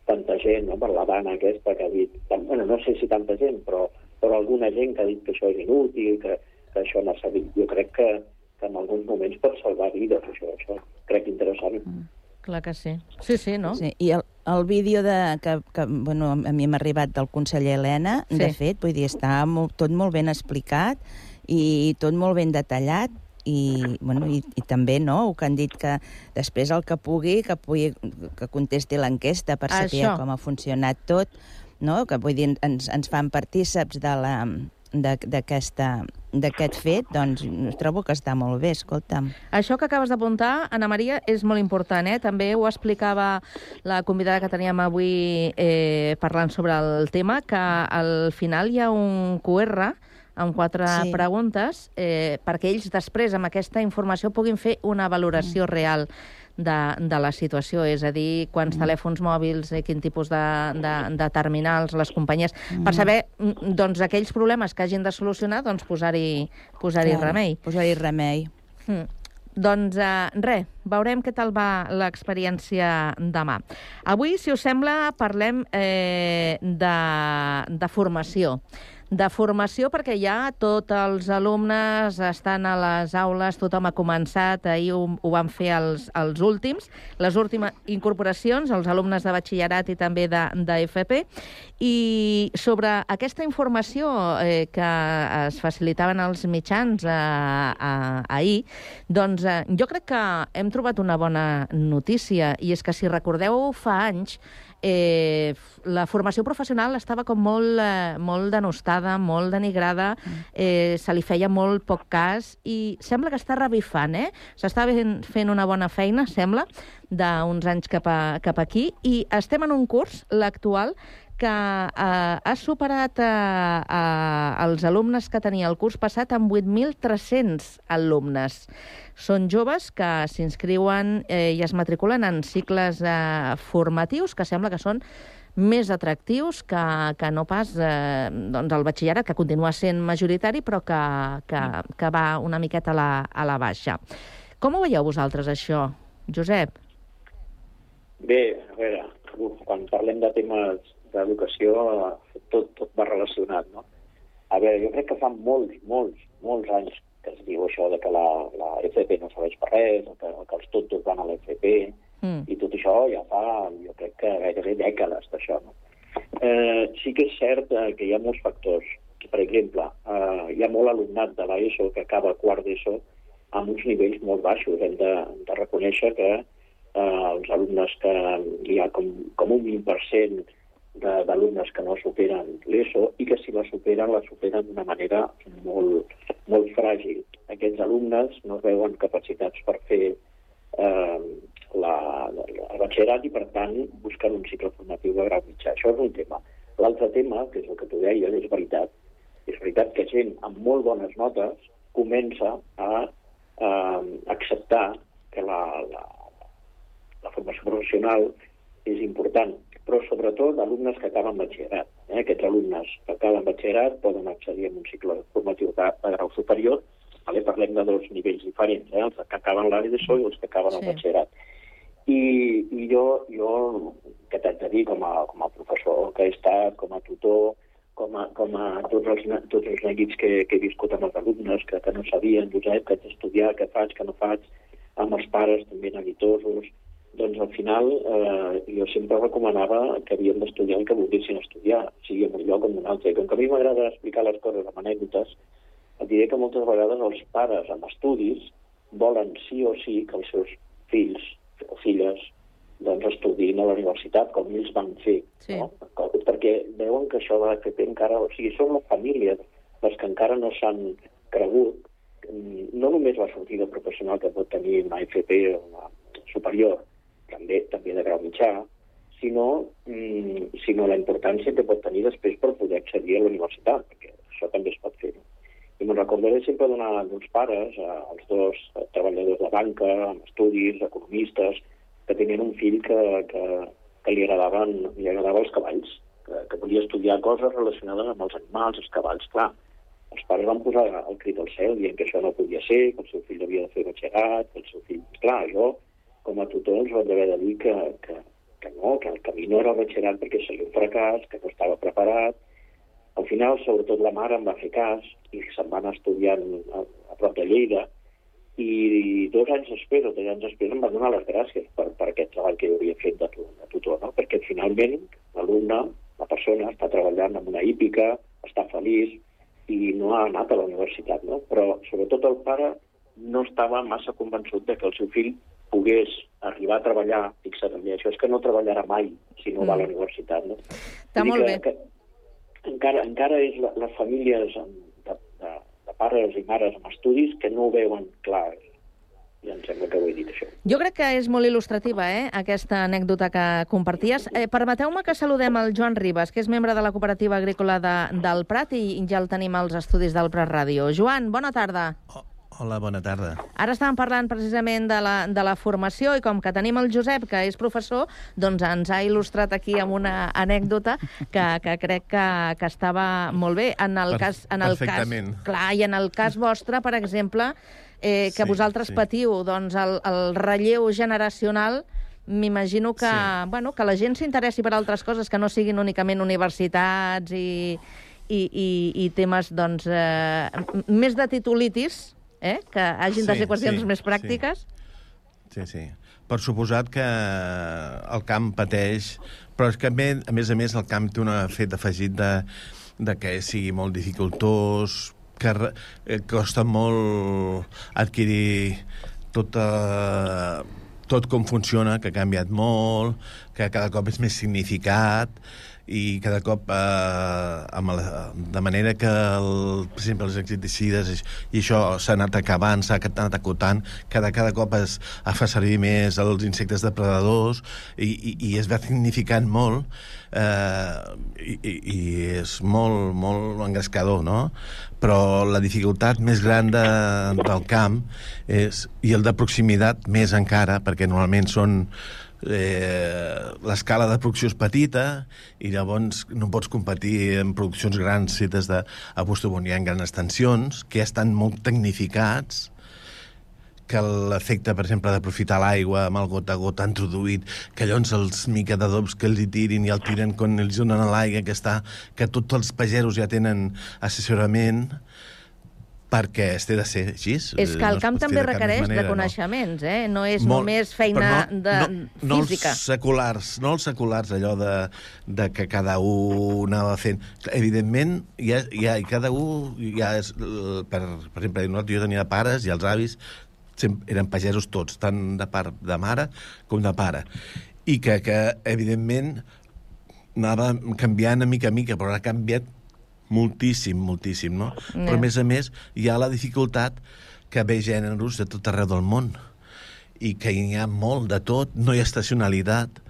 tanta gent, no? per la dana aquesta que ha dit, tan- bueno, no sé si tanta gent, però, però alguna gent que ha dit que això és inútil, que, que això no s'ha dit. Jo crec que, que en alguns moments pot salvar vides, això, això crec interessant. Clar que sí. Sí, sí, no? Sí, i el, el vídeo de, que, que bueno, a mi m'ha arribat del conseller Helena, sí. de fet, vull dir, està molt, tot molt ben explicat i tot molt ben detallat i, bueno, i, i també no, que han dit que després el que pugui, que pugui que contesti l'enquesta per saber Això. com ha funcionat tot, no? que vull dir, ens, ens fan partíceps de la d'aquest fet, doncs trobo que està molt bé, escolta'm. Això que acabes d'apuntar, Anna Maria, és molt important, eh? També ho explicava la convidada que teníem avui eh, parlant sobre el tema, que al final hi ha un QR amb quatre Sí. preguntes eh, perquè ells després, amb aquesta informació, puguin fer una valoració mm. real de, de la situació, és a dir, quants mm. telèfons mòbils, eh, quin tipus de, de, de terminals, les companyies, mm. per saber mm, doncs, aquells problemes que hagin de solucionar, doncs posar-hi posar Clar, remei. Posar-hi remei. Mm. Doncs uh, res, veurem què tal va l'experiència demà. Avui, si us sembla, parlem eh, de, de formació. De formació perquè ja tots els alumnes estan a les aules, tothom ha començat, ahir ho, ho van fer els, els últims, les últimes incorporacions, els alumnes de batxillerat i també de, de FP, i sobre aquesta informació eh, que es facilitaven als mitjans eh, eh, ahir, doncs eh, jo crec que hem trobat una bona notícia, i és que si recordeu fa anys eh, la formació professional estava com molt, eh, molt denostada, molt denigrada, eh, se li feia molt poc cas i sembla que està revifant, eh? S'està fent, fent una bona feina, sembla, d'uns anys cap, a, cap aquí i estem en un curs, l'actual, que eh, ha superat eh, eh, els alumnes que tenia el curs passat amb 8.300 alumnes. Són joves que s'inscriuen eh, i es matriculen en cicles eh, formatius que sembla que són més atractius que, que no pas eh, doncs el batxillerat, que continua sent majoritari, però que, que, que va una miqueta a la, a la baixa. Com ho veieu vosaltres, això, Josep? Bé, a veure, quan parlem de temes d'educació, tot, tot va relacionat, no? A veure, jo crec que fa molts, molts, molts anys que es diu això de que la, la FP no serveix per res, que, que els tontos van a la FP, mm. i tot això ja fa, jo crec que gairebé dècades d'això, no? Eh, sí que és cert eh, que hi ha molts factors. Per exemple, eh, hi ha molt alumnat de l'ESO que acaba quart d'ESO amb uns nivells molt baixos. Hem de, de reconèixer que eh, els alumnes que hi ha com, com un 20% d'alumnes que no superen l'ESO i que si la superen, la superen d'una manera molt, molt fràgil. Aquests alumnes no veuen capacitats per fer eh, la, el batxillerat i, per tant, busquen un cicle formatiu de grau mitjà. Això és un tema. L'altre tema, que és el que tu deies, és veritat. És veritat que gent amb molt bones notes comença a eh, acceptar que la, la, la formació professional és important però sobretot alumnes que acaben batxillerat. Eh? Aquests alumnes que acaben batxillerat poden accedir a un cicle formatiu de, de grau superior. Vale? Parlem de dos nivells diferents, eh? els que acaben l'àrea de SOI i els que acaben sí. el batxillerat. I, i jo, jo què t'haig de dir, com a, com a professor que he estat, com a tutor, com a, com a tots, els, tots els neguits que, que he viscut amb els alumnes, que, que no sabien, Josep, que haig d'estudiar, què faig, què no faig, amb els pares també neguitosos, doncs al final eh, jo sempre recomanava que havíem d'estudiar el que volguessin estudiar, sigui en un lloc o en un altre. I com que a mi m'agrada explicar les coses amb anècdotes, et diré que moltes vegades els pares amb estudis volen sí o sí que els seus fills o filles doncs, estudin a la universitat, com ells van fer. Sí. No? Perquè veuen que això de l'FP encara... O sigui, són les famílies les que encara no s'han cregut mm, no només la sortida professional que pot tenir una FP o una superior, també també de grau mitjà, sinó, mm, sinó la importància que pot tenir després per poder accedir a la universitat, perquè això també es pot fer. I me'n recordaré sempre d'uns pares, eh, els dos treballadors de banca, amb estudis, economistes, que tenien un fill que, que, que li, agradaven, li agradaven els cavalls, que, que volia estudiar coses relacionades amb els animals, els cavalls, clar. Els pares van posar el crit al cel dient que això no podia ser, que el seu fill havia de fer batxillerat, que el seu fill... Clar, jo com a tutor ens van haver de dir que, que, que no, que el camí no era el perquè seria un fracàs, que no estava preparat. Al final, sobretot la mare em va fer cas i se'n van estudiant a, a prop de Lleida i dos anys després o tres anys després em va donar les gràcies per, per aquest treball que jo havia fet de, de tutor, no? perquè finalment l'alumne, la persona, està treballant en una hípica, està feliç i no ha anat a la universitat, no? però sobretot el pare no estava massa convençut de que el seu fill pogués arribar a treballar, fixa't també, això és que no treballarà mai si no mm. va a la mm. universitat. No? Està molt que, bé. Que encara, encara és la, les famílies de, de, de pares i mares amb estudis que no ho veuen clar. Ja em sembla que ho he dit, això. Jo crec que és molt il·lustrativa, eh, aquesta anècdota que comparties. Eh, Permeteu-me que saludem el Joan Ribas, que és membre de la cooperativa agrícola de, del Prat i ja el tenim als estudis del Prat Ràdio. Joan, bona tarda. Oh. Hola, bona tarda. Ara estàvem parlant precisament de la, de la formació i com que tenim el Josep, que és professor, doncs ens ha il·lustrat aquí amb una anècdota que, que crec que, que estava molt bé. En el per, cas, en el cas, clar, i en el cas vostre, per exemple, eh, que sí, vosaltres sí. patiu doncs, el, el relleu generacional m'imagino que, sí. bueno, que la gent s'interessi per altres coses que no siguin únicament universitats i, i, i, i temes doncs, eh, més de titulitis, eh? que hagin sí, de ser qüestions sí, més pràctiques? Sí. sí, sí. Per suposat que el camp pateix, però és que a més a més el camp té un fet afegit de, de que sigui molt dificultós, que eh, costa molt adquirir tota tot com funciona, que ha canviat molt, que cada cop és més significat, i cada cop eh, amb la, de manera que el, per exemple els insecticides i això s'ha anat acabant, s'ha anat acotant cada, cada cop es, es fa servir més els insectes depredadors i, i, i es va significant molt eh, i, i és molt, molt engrescador no? però la dificultat més gran de, del camp és, i el de proximitat més encara perquè normalment són eh, l'escala de producció és petita i llavors no pots competir en produccions grans fetes de, a Bustobon hi ha grans extensions que estan molt tecnificats que l'efecte, per exemple, d'aprofitar l'aigua amb el gota a gota introduït, que llavors els mica d'adobs que els hi tirin i el tiren quan els donen a l'aigua, que, està, que tots els pageros ja tenen assessorament, perquè es té de ser així. És que el no camp també requereix manera, de coneixements, eh? No és Molt, només feina però de no física. els seculars, no els seculars, allò de, de que cada un anava fent. Evidentment, hi ha, hi ha, i cada un, hi ha, per, per exemple, jo tenia pares i els avis sempre eren pagesos tots, tant de part de mare com de pare. I que, que evidentment, anava canviant a mica a mica, però ha canviat moltíssim, moltíssim, no? Ja. Però, a més a més, hi ha la dificultat que ve gèneres de tot arreu del món i que hi ha molt de tot, no hi ha estacionalitat.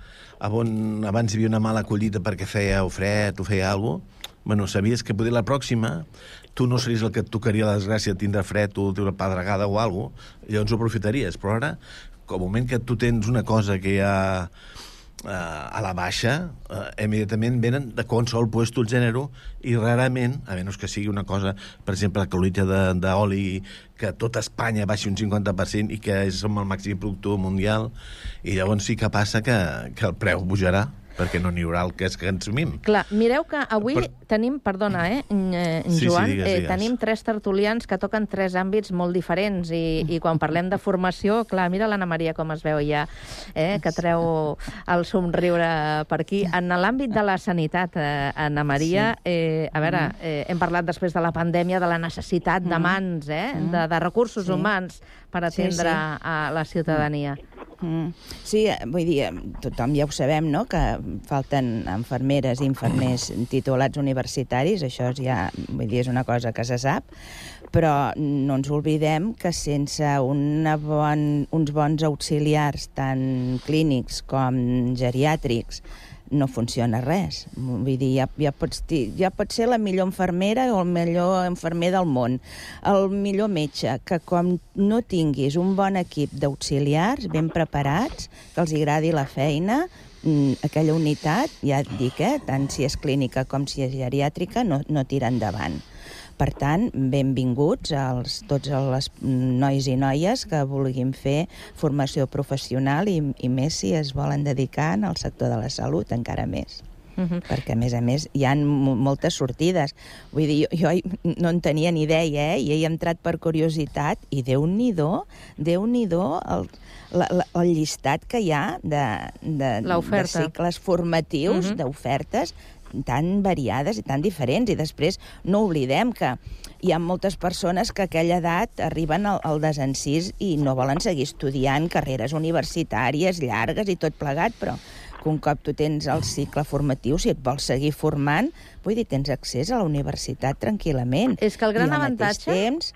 On, abans hi havia una mala collita perquè feia o fred o feia alguna cosa, bueno, sabies que poder la pròxima tu no series el que et tocaria la desgràcia de tindre fred o una pedregada o alguna cosa, llavors ho aprofitaries. Però ara, com moment que tu tens una cosa que ja eh, a la baixa, eh, immediatament venen de qualsevol puesto el gènere i rarament, a menys que sigui una cosa, per exemple, la colita d'oli que tot Espanya baixi un 50% i que som el màxim productor mundial, i llavors sí que passa que, que el preu pujarà perquè no n'hi haurà el que que consumim. Clar, mireu que avui Per- tenim, perdona, eh, en Sí, sí, Joan, digues, eh, digues. tenim tres tertulians que toquen tres àmbits molt diferents i, i quan parlem de formació, clar, mira l'Anna Maria com es veu ja, eh, que treu el somriure per aquí. En l'àmbit de la sanitat, eh, Anna Maria, eh, a veure, eh, hem parlat després de la pandèmia de la necessitat de mans, eh, de, de recursos Sí. humans per Sí, atendre sí. a la ciutadania. Mm. Sí, eh, vull dir, eh, tothom ja ho sabem, no?, que falten infermeres i infermers titulats universitaris, això és ja, vull dir, és una cosa que se sap, però no ens oblidem que sense una bon, uns bons auxiliars, tant clínics com geriàtrics, no funciona res. Vull dir, ja, ja, pots, ja pot ser la millor infermera o el millor infermer del món, el millor metge, que com no tinguis un bon equip d'auxiliars ben preparats, que els agradi la feina, mm, aquella unitat, ja et dic, eh, tant si és clínica com si és geriàtrica, no, no tira endavant. Per tant, benvinguts als tots els nois i noies que vulguin fer formació professional i, i més si es volen dedicar al sector de la salut, encara més. Mhm. Perquè, a més a més, hi ha moltes sortides. Vull dir, jo, jo no en tenia ni idea, eh? I he entrat per curiositat i Déu-n'hi-do, Déu-n'hi-do el, la, la, el llistat que hi ha de, de, de cicles formatius, Mhm. d'ofertes, tan variades i tan diferents. I després no oblidem que hi ha moltes persones que a aquella edat arriben al, al desencís i no volen seguir estudiant carreres universitàries llargues i tot plegat, però que un cop tu tens el cicle formatiu, si et vols seguir formant, vull dir, tens accés a la universitat tranquil·lament. És que el gran avantatge- temps,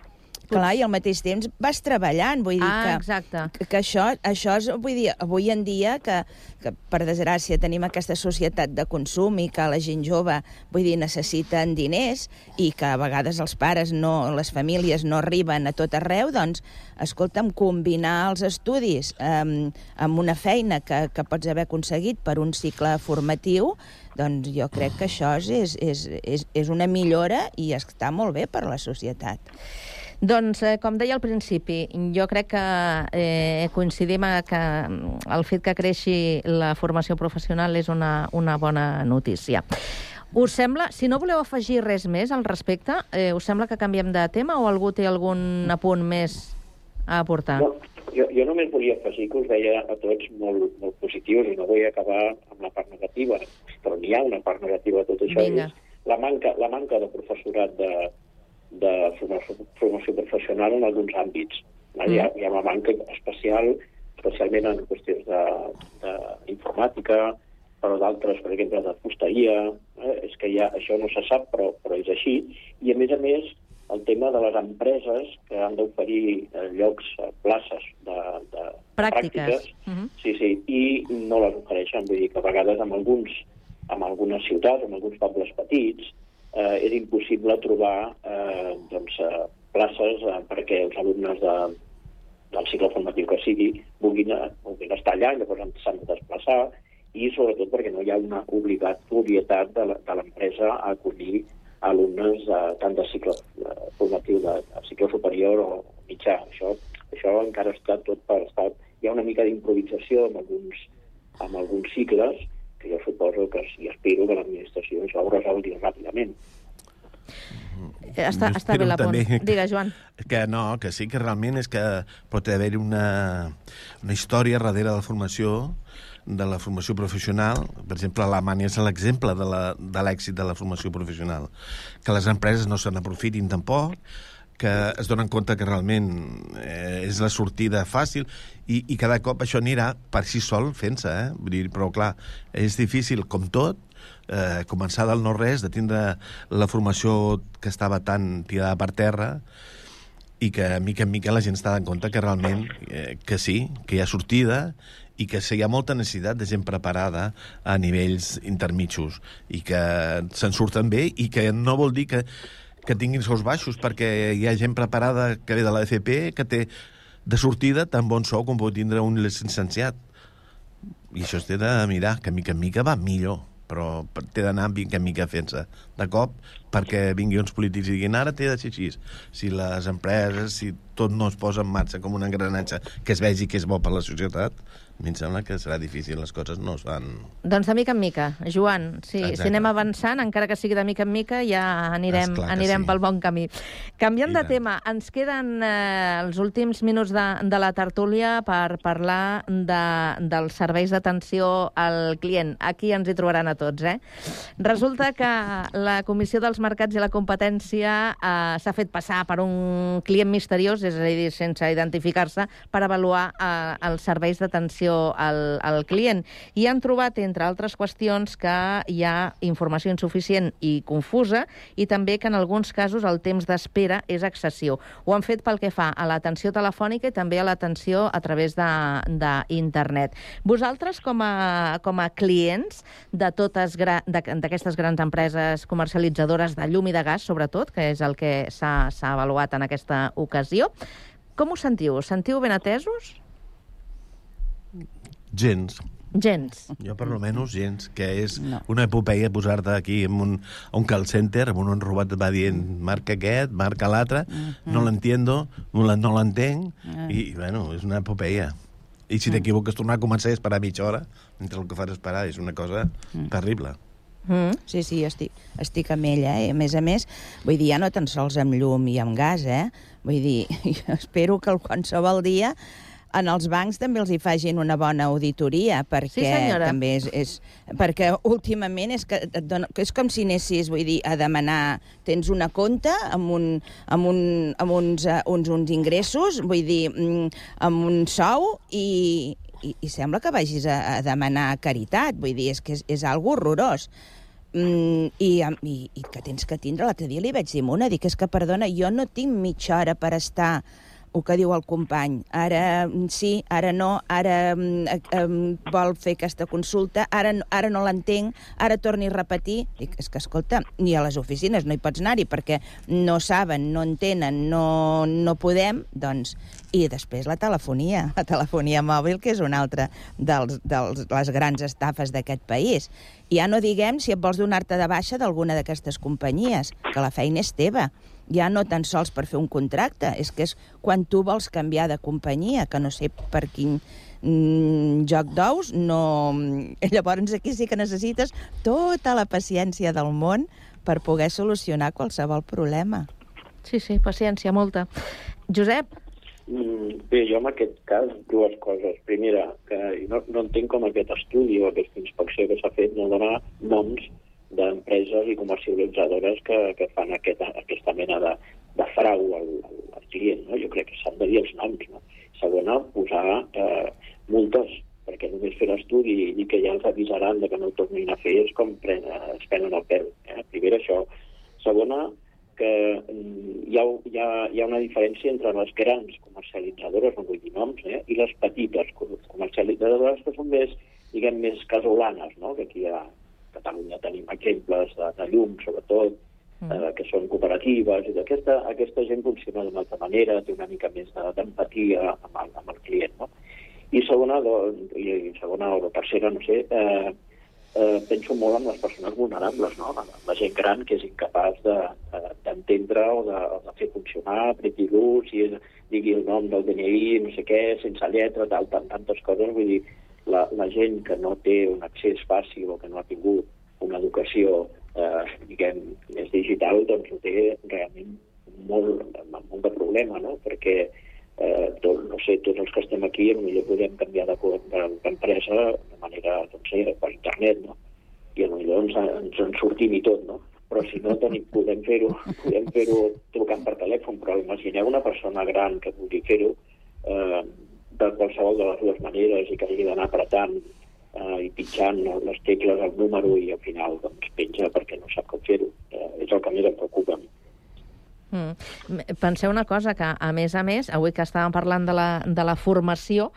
clar, i al mateix temps vas treballant, vull dir Ah, que exacte. que, que això, això és, vull dir, avui en dia que, que per desgràcia tenim aquesta societat de consum i que la gent jove, vull dir, necessiten diners i que a vegades els pares, no, les famílies no arriben a tot arreu, doncs, escolta'm, combinar els estudis eh, amb una feina que, que pots haver aconseguit per un cicle formatiu, doncs jo crec que això és, és, és, és una millora i està molt bé per la societat. Doncs, eh, com deia al principi, jo crec que eh, coincidim a que mm, el fet que creixi la formació professional és una, una bona notícia. Us sembla, si no voleu afegir res més al respecte, eh, us sembla que canviem de tema o algú té algun apunt més a aportar? No, jo, jo només volia afegir que us veia a tots molt, molt positius i no vull acabar amb la part negativa, però n'hi ha una part negativa de tot això. Vinga. és La manca, la manca de professorat de, de formació, formació professional en alguns àmbits. Mm. Hi, ha, hi ha una manca especial, especialment en qüestions d'informàtica, però d'altres, per exemple, de fusteria, eh? és que ja això no se sap, però, però és així. I, a més a més, el tema de les empreses que han d'oferir eh, llocs, eh, places de, de Pràctiques. pràctiques Uh -huh. sí, sí, i no les ofereixen. Vull dir que a vegades en alguns en algunes ciutats, en alguns pobles petits, eh, és impossible trobar eh, doncs, eh, places eh, perquè els alumnes de, del cicle formatiu que sigui vulguin, eh, vulguin estar allà, llavors s'han de desplaçar, i sobretot perquè no hi ha una obligatorietat de de l'empresa a acollir alumnes eh, tant de cicle formatiu, de, de cicle superior o mitjà. Això, això encara està tot per estar... Hi ha una mica d'improvisació en alguns, en alguns cicles que jo suposo que sí, espero que l'administració això ho resolgui ràpidament. Eh, Està, Jo està bé la punt. també Digues, Joan. Que no, que sí, que realment és que pot haver-hi una, una història darrere de la formació de la formació professional. Per exemple, Alemanya és l'exemple de la- de l'èxit de, de la formació professional. Que les empreses no se n'aprofitin tampoc, que es donen compte que realment eh, és la sortida fàcil i, i cada cop això anirà per si sol fent-se, eh? Vull dir, però clar, és difícil, com tot, eh, començar del no-res, de tindre la formació que estava tan tirada per terra, i que, mica en mica, la gent està en compte que realment eh, que sí, que hi ha sortida i que hi ha molta necessitat de gent preparada a nivells intermitjos i que se'n surten bé i que no vol dir que, que tinguin sous baixos perquè hi ha gent preparada que ve de la FP que té de sortida tan bon sou com pot tindre un llicenciat i això es té de mirar, que mica en mica va millor però té d'anar mica en mica fent-se. De cop perquè vingui uns polítics i diguin ara té de ser així. Si les empreses, si tot no es posa en marxa com un engranatge que es vegi que és bo per la societat a mi em sembla que serà difícil, les coses no es van... Doncs de mica en mica, Joan. Sí, Exacte. si anem avançant, encara que sigui de mica en mica, ja anirem, anirem sí. pel bon camí. Canviant I de tant. tema, ens queden eh, els últims minuts de, de la tertúlia per parlar de, dels serveis d'atenció al client. Aquí ens hi trobaran a tots, eh? Resulta que la Comissió dels Mercats i la Competència eh, s'ha fet passar per un client misteriós, és a dir, sense identificar-se, per avaluar eh, els serveis d'atenció al, al client. I han trobat, entre altres qüestions, que hi ha informació insuficient i confusa i també que en alguns casos el temps d'espera és excessiu. Ho han fet pel que fa a l'atenció telefònica i també a l'atenció a través d'internet. Vosaltres, com a, com a clients de totes d'aquestes grans empreses comercialitzadores de llum i de gas, sobretot, que és el que s'ha avaluat en aquesta ocasió, com us sentiu? Us sentiu ben atesos? Gens. Gens. Jo, per almenys, gens, que és no. una epopeia posar-te aquí en un, un call center, amb un robot va dient marca aquest, marca l'altre, no l'entiendo, no la- no l'entenc, Ah. i, bueno, és una epopeia. I si t'equivoques, tornar a començar a esperar mitja hora, mentre el que fas esperar és una cosa terrible. Mm. Sí, sí, estic, estic amb ella, eh? A més a més, vull dir, ja no tan sols amb llum i amb gas, eh? Vull dir, jo espero que qualsevol dia en els bancs també els hi facin una bona auditoria, perquè Sí, senyora. també és, és... Perquè últimament és, que et dona, és com si anessis, vull dir, a demanar... Tens una compta amb, un, amb, un, amb uns, uh, uns, uns ingressos, vull dir, mm, amb un sou i, i, i sembla que vagis a, a demanar caritat. Vull dir, és que és, és algo horrorós. Mm, i, i, I que tens que tindre, l'altre dia li vaig dir una, dic, és que, perdona, jo no tinc mitja hora per estar el que diu el company. Ara mm, sí, ara no, ara em, vol fer aquesta consulta, ara, ara no l'entenc, ara torni a repetir. Dic, és que, escolta, ni a les oficines no hi pots anar-hi perquè no saben, no entenen, no, no podem, doncs... I després la telefonia, la telefonia mòbil, que és una altra de dels, les grans estafes d'aquest país. Ja no diguem si et vols donar-te de baixa d'alguna d'aquestes companyies, que la feina és teva ja no tan sols per fer un contracte, és que és quan tu vols canviar de companyia, que no sé per quin mm, joc d'ous, no... Llavors aquí sí que necessites tota la paciència del món per poder solucionar qualsevol problema. Sí, sí, paciència, molta. Josep, Mm, Bé, jo en aquest cas dues coses. Primera, que no, no entenc com aquest estudi o aquesta inspecció que s'ha fet no dona noms d'empreses i comercialitzadores que, que fan aquest, aquesta mena de, de frau al, al, client. No? Jo crec que s'han de dir els noms. No? Segona, posar eh, multes, perquè només fer l'estudi i dir que ja els avisaran de que no ho tornin a fer és com pren, es prenen el pèl. Eh? Primera, això. Segona, que mm, hi ha, hi, ha, hi ha una diferència entre les grans comercialitzadores, no vull dir noms, eh? i les petites comercialitzadores que són més, diguem, més casolanes, no? que aquí a Catalunya tenim exemples de, de llum, sobretot, eh, que són cooperatives, i aquesta, aquesta gent funciona d'una altra manera, té una mica més d'empatia amb, el, amb el client. No? I segona, doncs, i segona o tercera, no sé, eh, eh, penso molt en les persones vulnerables, no? la, la gent gran que és incapaç d'entendre de, de, o, de, de fer funcionar, apretir l'ús, i digui el nom del DNI, no sé què, sense lletra, tal, tant, tantes coses. Vull dir, la, la gent que no té un accés fàcil o que no ha tingut una educació, eh, diguem, més digital, doncs ho té realment molt, molt de problema, no? Perquè eh, tot, no sé, tots els que estem aquí potser podem canviar d'empresa de, de manera, doncs, eh, per internet, no? I potser ens, ens en sortim i tot, no? Però si no tenim, podem fer-ho podem fer-ho trucant per telèfon, però imagineu una persona gran que vulgui fer-ho qualsevol de les dues maneres i que hagi d'anar apretant eh, i pitjant les tecles al número i al final doncs, penja perquè no sap com fer-ho. Eh, és el que més em preocupa. Mm. Penseu una cosa, que a més a més, avui que estàvem parlant de la, de la formació,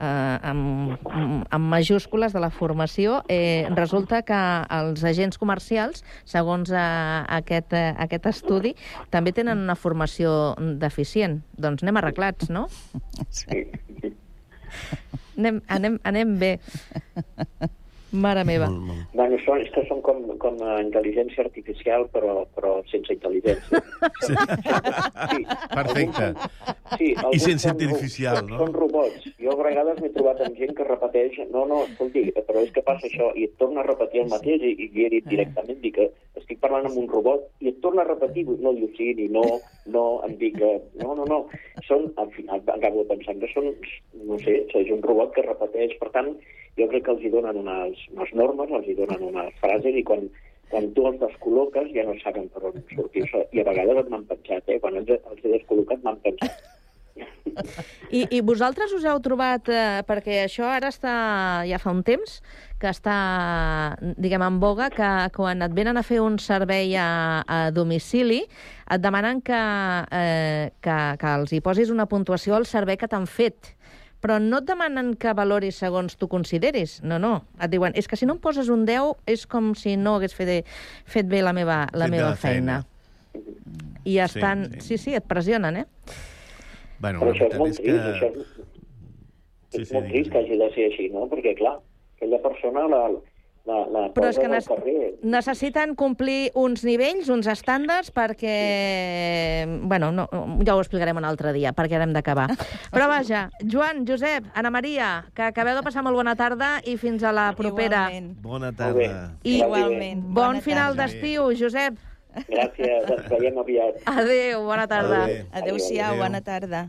eh, amb, amb majúscules de la formació, eh, resulta que els agents comercials, segons eh, aquest, eh, aquest estudi, també tenen una formació deficient. Doncs anem arreglats, no? Sí. Anem, anem, anem bé. Mare meva. Molt, molt. Bueno, són, és que són com, com a intel·ligència artificial, però, però sense intel·ligència. Sí. sí. Perfecte. Sí, I sense artificial, no? Són robots. Jo a vegades m'he trobat amb gent que repeteix no, no, escolti, però és que passa això, i et torna a repetir el mateix, i, i li he dit directament, dic que estic parlant amb un robot, i et torna a repetir, no diu sí, ni no, no, em dic que no, no, no. Són, al final, acabo pensant que són, no sé, és un robot que repeteix, per tant, jo crec que els hi donen unes, unes normes, els hi donen unes frases i quan, quan tu els descol·loques ja no saben per on sortir. I a vegades m'han pensat, eh? quan els, els he descol·locat m'han pensat. I, I vosaltres us heu trobat, eh, perquè això ara està, ja fa un temps, que està, diguem, en boga, que quan et venen a fer un servei a, a domicili, et demanen que, eh, que, que els hi posis una puntuació al servei que t'han fet però no et demanen que valoris segons tu consideris. No, no. Et diuen, és que si no em poses un 10 és com si no hagués fet, fet bé la meva, la fet meva feina. feina. I estan... Sí, sí. sí, sí, et pressionen, eh? Bueno, però això és molt trist, que... això és, sí, sí, molt trist que hagi de ser així, no? Perquè, clar, aquella persona la, la, la Però és que ne necessiten complir uns nivells, uns estàndards, perquè... Bueno, no, ja ho explicarem un altre dia, perquè hem d'acabar. Però vaja, Joan, Josep, Anna Maria, que acabeu de passar molt bona tarda i fins a la propera. Igualment. Bona tarda. I Igualment. Bon bona final d'estiu, Josep. Gràcies, ens veiem aviat. Adéu, bona tarda. Adéu-siau, bona tarda.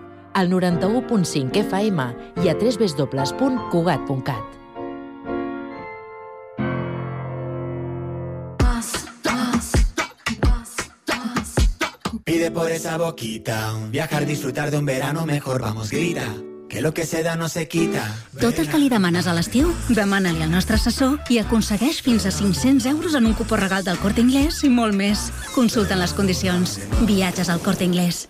al 91.5 FM i a www.cugat.cat. Pide por esa boquita, viajar, disfrutar de un verano mejor, vamos, grita. Que lo que se da no se quita. Tot el que li demanes a l'estiu, demana-li al nostre assessor i aconsegueix fins a 500 euros en un cupó regal del Corte Inglés i molt més. Consulta les condicions. Viatges al Corte Inglés.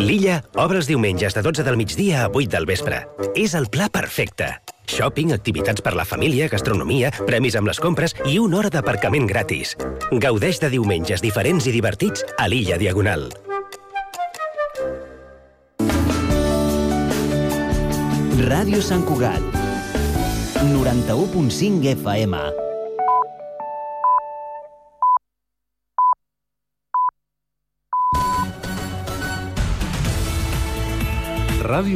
L'Illa obre els diumenges de 12 del migdia a 8 del vespre. És el pla perfecte. Shopping, activitats per la família, gastronomia, premis amb les compres i una hora d'aparcament gratis. Gaudeix de diumenges diferents i divertits a l'Illa Diagonal. Ràdio Sant Cugat. 91.5 FM. Ràdio